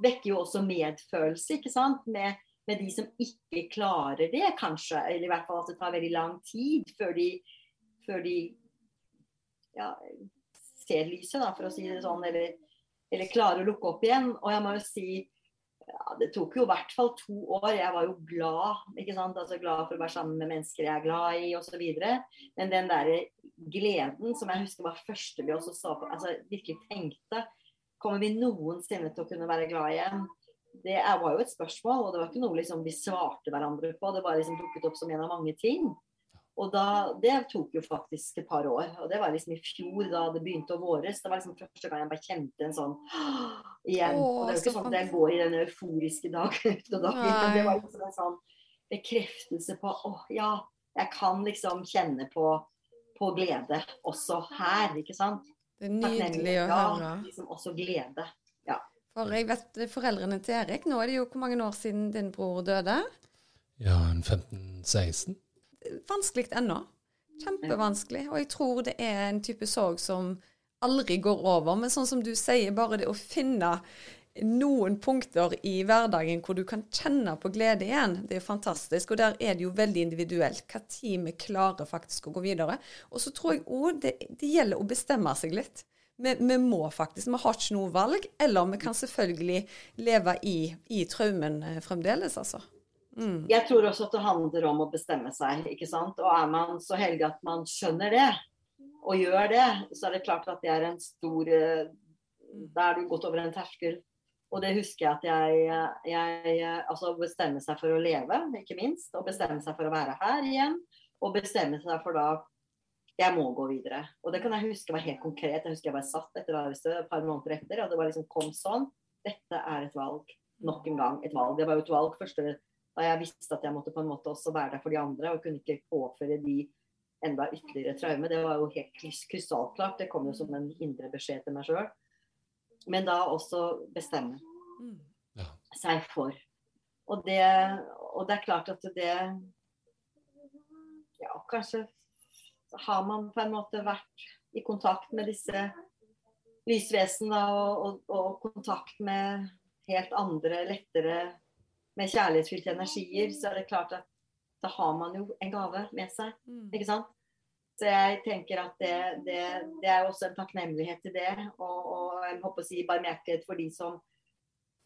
vekker jo også medfølelse, ikke sant, med, med de som ikke klarer det, kanskje. Eller i hvert fall at det tar veldig lang tid før de, før de ja, ser lyset, da, for å si det sånn. Eller eller klarer å lukke opp igjen. Og jeg må jo si ja, det tok jo i hvert fall to år. Jeg var jo glad. ikke sant? Altså Glad for å være sammen med mennesker jeg er glad i osv. Men den der gleden som jeg husker var første vi også så på, altså virkelig tenkte Kommer vi noensinne til å kunne være glad igjen? Det var jo et spørsmål, og det var ikke noe liksom vi svarte hverandre på. Det bare liksom dukket opp som en av mange ting. Og da, Det tok jo faktisk et par år. Og det var liksom i fjor, da det begynte å våres. Det var liksom første gang jeg bare kjente en sånn igjen. Åh, og det er jo ikke sånn at jeg går i den euforiske dag ut og dag men det var liksom en sånn bekreftelse på åh, ja, jeg kan liksom kjenne på, på glede også her, ikke sant. Det er nydelig å høre. Ja, liksom også glede. Ja. For jeg vet foreldrene til Erik, nå er det jo hvor mange år siden din bror døde? Ja, 15-16 vanskelig ennå. Kjempevanskelig. Og jeg tror det er en type sorg som aldri går over. Men sånn som du sier, bare det å finne noen punkter i hverdagen hvor du kan kjenne på glede igjen, det er fantastisk. Og der er det jo veldig individuelt hva tid vi klarer faktisk å gå videre. Og så tror jeg òg det, det, gjelder å bestemme seg litt. Vi, vi, må faktisk, vi har ikke noe valg. Eller vi kan selvfølgelig leve i, i traumen eh, fremdeles, altså. Mm. Jeg tror også at det handler om å bestemme seg. ikke sant? Og er man så heldig at man skjønner det, og gjør det, så er det klart at det er en stor eh, Da er du gått over en terskel. Og det husker jeg at jeg, jeg Altså bestemme seg for å leve, ikke minst. Og bestemme seg for å være her igjen. Og bestemme seg for da jeg må gå videre. Og det kan jeg huske var helt konkret. Jeg husker jeg bare satt etter et par måneder etter, og det bare liksom kom sånn. Dette er et valg. Nok en gang et valg. Det var jo et valg første da jeg visste at jeg måtte på en måte også være der for de andre og kunne ikke påføre de enda ytterligere traume. Det var jo helt krystallklart. Det kom jo som en indre beskjed til meg sjøl. Men da også bestemme mm. ja. seg for. Og det, og det er klart at det Ja, kanskje har man på en måte vært i kontakt med disse lysvesenene og, og, og kontakt med helt andre, lettere med kjærlighetsfylte energier, så er det klart at da har man jo en gave med seg. Mm. Ikke sant? Så jeg tenker at det, det, det er også en takknemlighet til det. Og, og jeg håper å si barmhjertighet for de som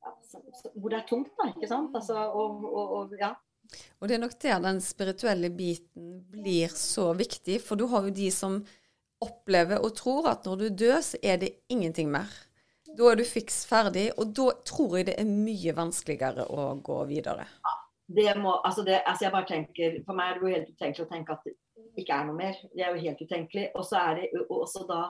altså, Hvor det er tungt, da. Ikke sant? Altså, og, og, og, ja. Og det er nok der den spirituelle biten blir så viktig. For du har jo de som opplever og tror at når du dør, så er det ingenting mer. Da er du fiks ferdig, og da tror jeg det er mye vanskeligere å gå videre. Det må, altså det, altså jeg bare tenker, For meg er det jo helt utenkelig å tenke at det ikke er noe mer. Det er jo helt utenkelig. Og så er det også da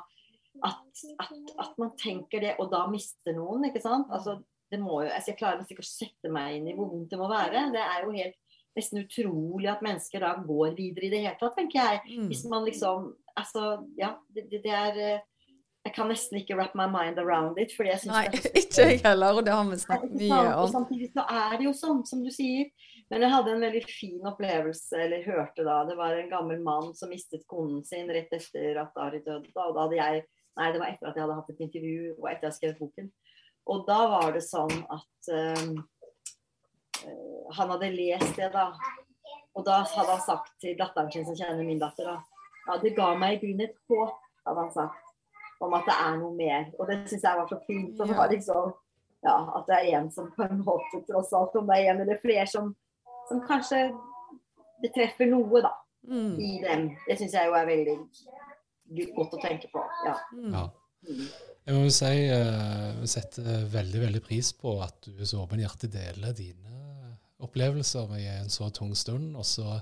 at, at, at, man tenker det, og da mister noen, ikke sant. Altså, det må jo, altså jeg klarer nesten ikke å sette meg inn i hvor vondt det må være. Det er jo helt nesten utrolig at mennesker da går videre i det hele tatt, tenker jeg. Mm. Hvis man liksom Altså, ja. Det, det er eh, jeg kan nesten ikke wrap my mind around it. fordi jeg synes Nei, det er ikke jeg heller, og det har vi snakket mye om. Og samtidig så er det jo sånn, som du sier. Men jeg hadde en veldig fin opplevelse, eller hørte da. Det var en gammel mann som mistet konen sin rett etter at Ari døde. Og da hadde jeg Nei, det var etter at jeg hadde hatt et intervju, og etter at jeg hadde skrevet boken. Og da var det sånn at um, han hadde lest det, da. Og da hadde han sagt til datteren sin, som kjenner min datter, da Ja, det ga meg i grunnen et håp, hadde han sagt om at det er noe mer. Og det syns jeg var så fint. Og var liksom, ja, at det er en som på en måte, tross alt, om det er en eller flere som, som kanskje betreffer noe, da, mm. i dem. Det syns jeg jo er veldig godt å tenke på. Ja. Mm. ja. Jeg må jo si jeg uh, setter veldig veldig pris på at du så åpenhjertig deler dine opplevelser i en så tung stund. og så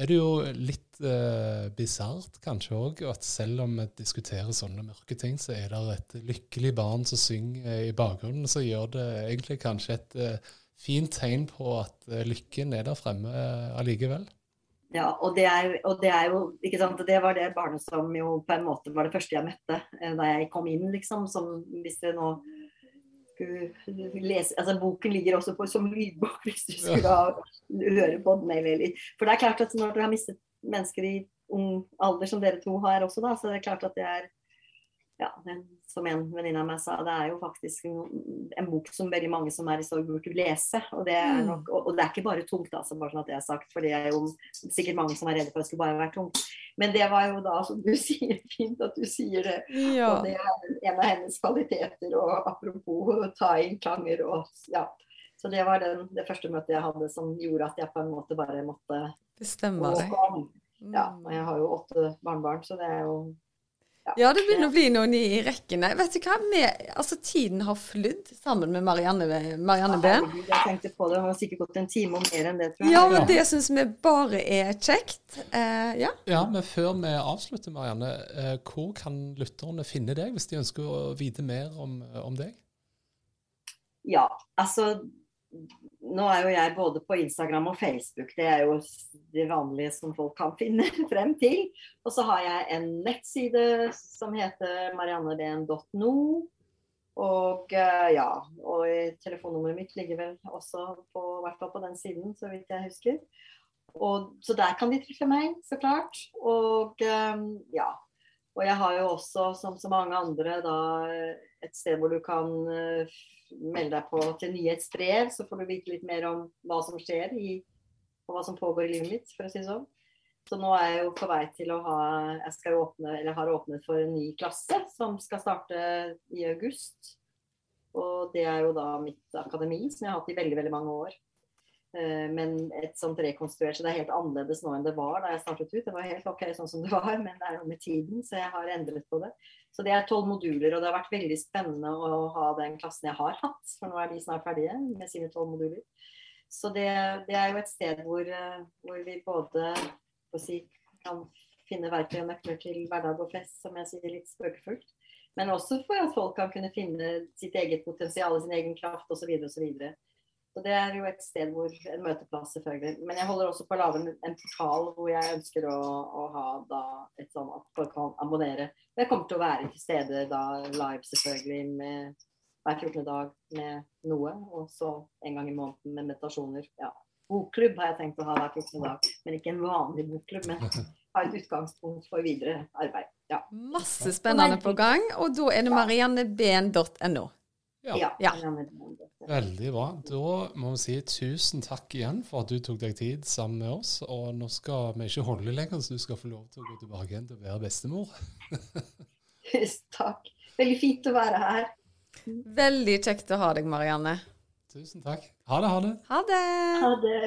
er det jo litt uh, bisart kanskje òg, at selv om vi diskuterer sånne mørke ting, så er det et lykkelig barn som synger i bakgrunnen, så gjør det egentlig kanskje et uh, fint tegn på at uh, lykken er der fremme eh, allikevel. Ja, og det, er, og det, er, jo ikke sant, det var det barnet som jo på en måte var det første jeg møtte eh, da jeg kom inn, liksom. Som hvis det nå lese altså Boken ligger også på, som lydbok hvis du skulle ha, høre på den. Eller, for det er klart at når du har mistet mennesker i ung alder, som dere to har også, da, så det er klart at det er ja, som en venninne av meg sa, det er jo faktisk en, bok som veldig mange som er i sorg, burde lese. Og det, er nok, og, og det er ikke bare tungt, altså, bare sånn at det er sagt, for det er jo sikkert mange som er redde for at det skulle bare være tungt. Men det var jo da, som du sier, fint at du sier det. Ja. Og det er en av hennes kvaliteter. Og apropos ta inn klanger og ja. Så det var den, det første møtet jeg hadde som gjorde at jeg på en måte bare måtte Bestemme deg. Ja, og jeg har jo åtte barnebarn, så det er jo ja, det begynner å bli noen i rekken. Vet du hva, Med, altså Tiden har flydd sammen med Marianne, Marianne ja, Behn. jeg tenkte på det, det har sikkert gått en time og mer enn det, tror jeg. Ja, men det syns vi bare er kjekt. Eh, ja. ja, men før vi avslutter, Marianne, eh, hvor kan lytterne finne deg hvis de ønsker å vite mer om, om deg? Ja, altså nå er jo jeg både på Instagram og Facebook. Det er jo det vanlige som folk kan finne frem til. Og så har jeg en nettside som heter marianneben.no. Og uh, ja, og telefonnummeret mitt ligger vel også på, hvert fall på den siden, så vidt jeg husker. Og, så der kan de treffe meg, så klart. Og um, ja. Og jeg har jo også, som så mange andre, da et sted hvor du kan melde deg på til nyhetsbrev, så får du vite litt mer om hva som skjer i, og hva som pågår i livet mitt, for å si det sånn. Så nå er jeg jo på vei til å ha Jeg skal åpne, eller har åpnet for en ny klasse som skal starte i august. Og det er jo da mitt akademi, som jeg har hatt i veldig, veldig mange år. Eh, men et sånt rekonstruert, så det er helt annerledes nå enn det var da jeg startet ut. Det var helt ok sånn som det var, men det er jo med tiden, så jeg har endret på det. Så det er tolv moduler, og det har vært veldig spennende å ha den klassen jeg har hatt. For nå er de snart ferdige med sine tolv moduler. Så det, det, er jo et sted hvor, eh, hvor vi både si, kan finne verktøy og nøkler til hverdag og fest, som jeg sier litt spøkefullt. Men også for at folk kan kunne finne sitt eget potensial, sin egen kraft osv. osv. Så Det er jo et sted hvor en møteplass, selvfølgelig. Men jeg holder også på å lage en portal hvor jeg ønsker å, å ha da et sånn at folk kan abonnere. Jeg kommer til å være til stede da live, selvfølgelig, med hver 14. dag med noe. Og så en gang i måneden med meditasjoner. Ja. Bokklubb har jeg tenkt å ha hver 14. dag, men ikke en vanlig bokklubb. Men ha et utgangspunkt for videre arbeid. Ja. Masse spennende på gang, og da er det marianneben.no. Ja. ja. Veldig bra. Da må vi si tusen takk igjen for at du tok deg tid sammen med oss. Og nå skal vi ikke holde lenger, så du skal få lov til å gå tilbake igjen til å være bestemor. Tusen takk. Veldig fint å være her. Veldig kjekt å ha deg, Marianne. Tusen takk. Ha det, ha det. Ha det. Ha det.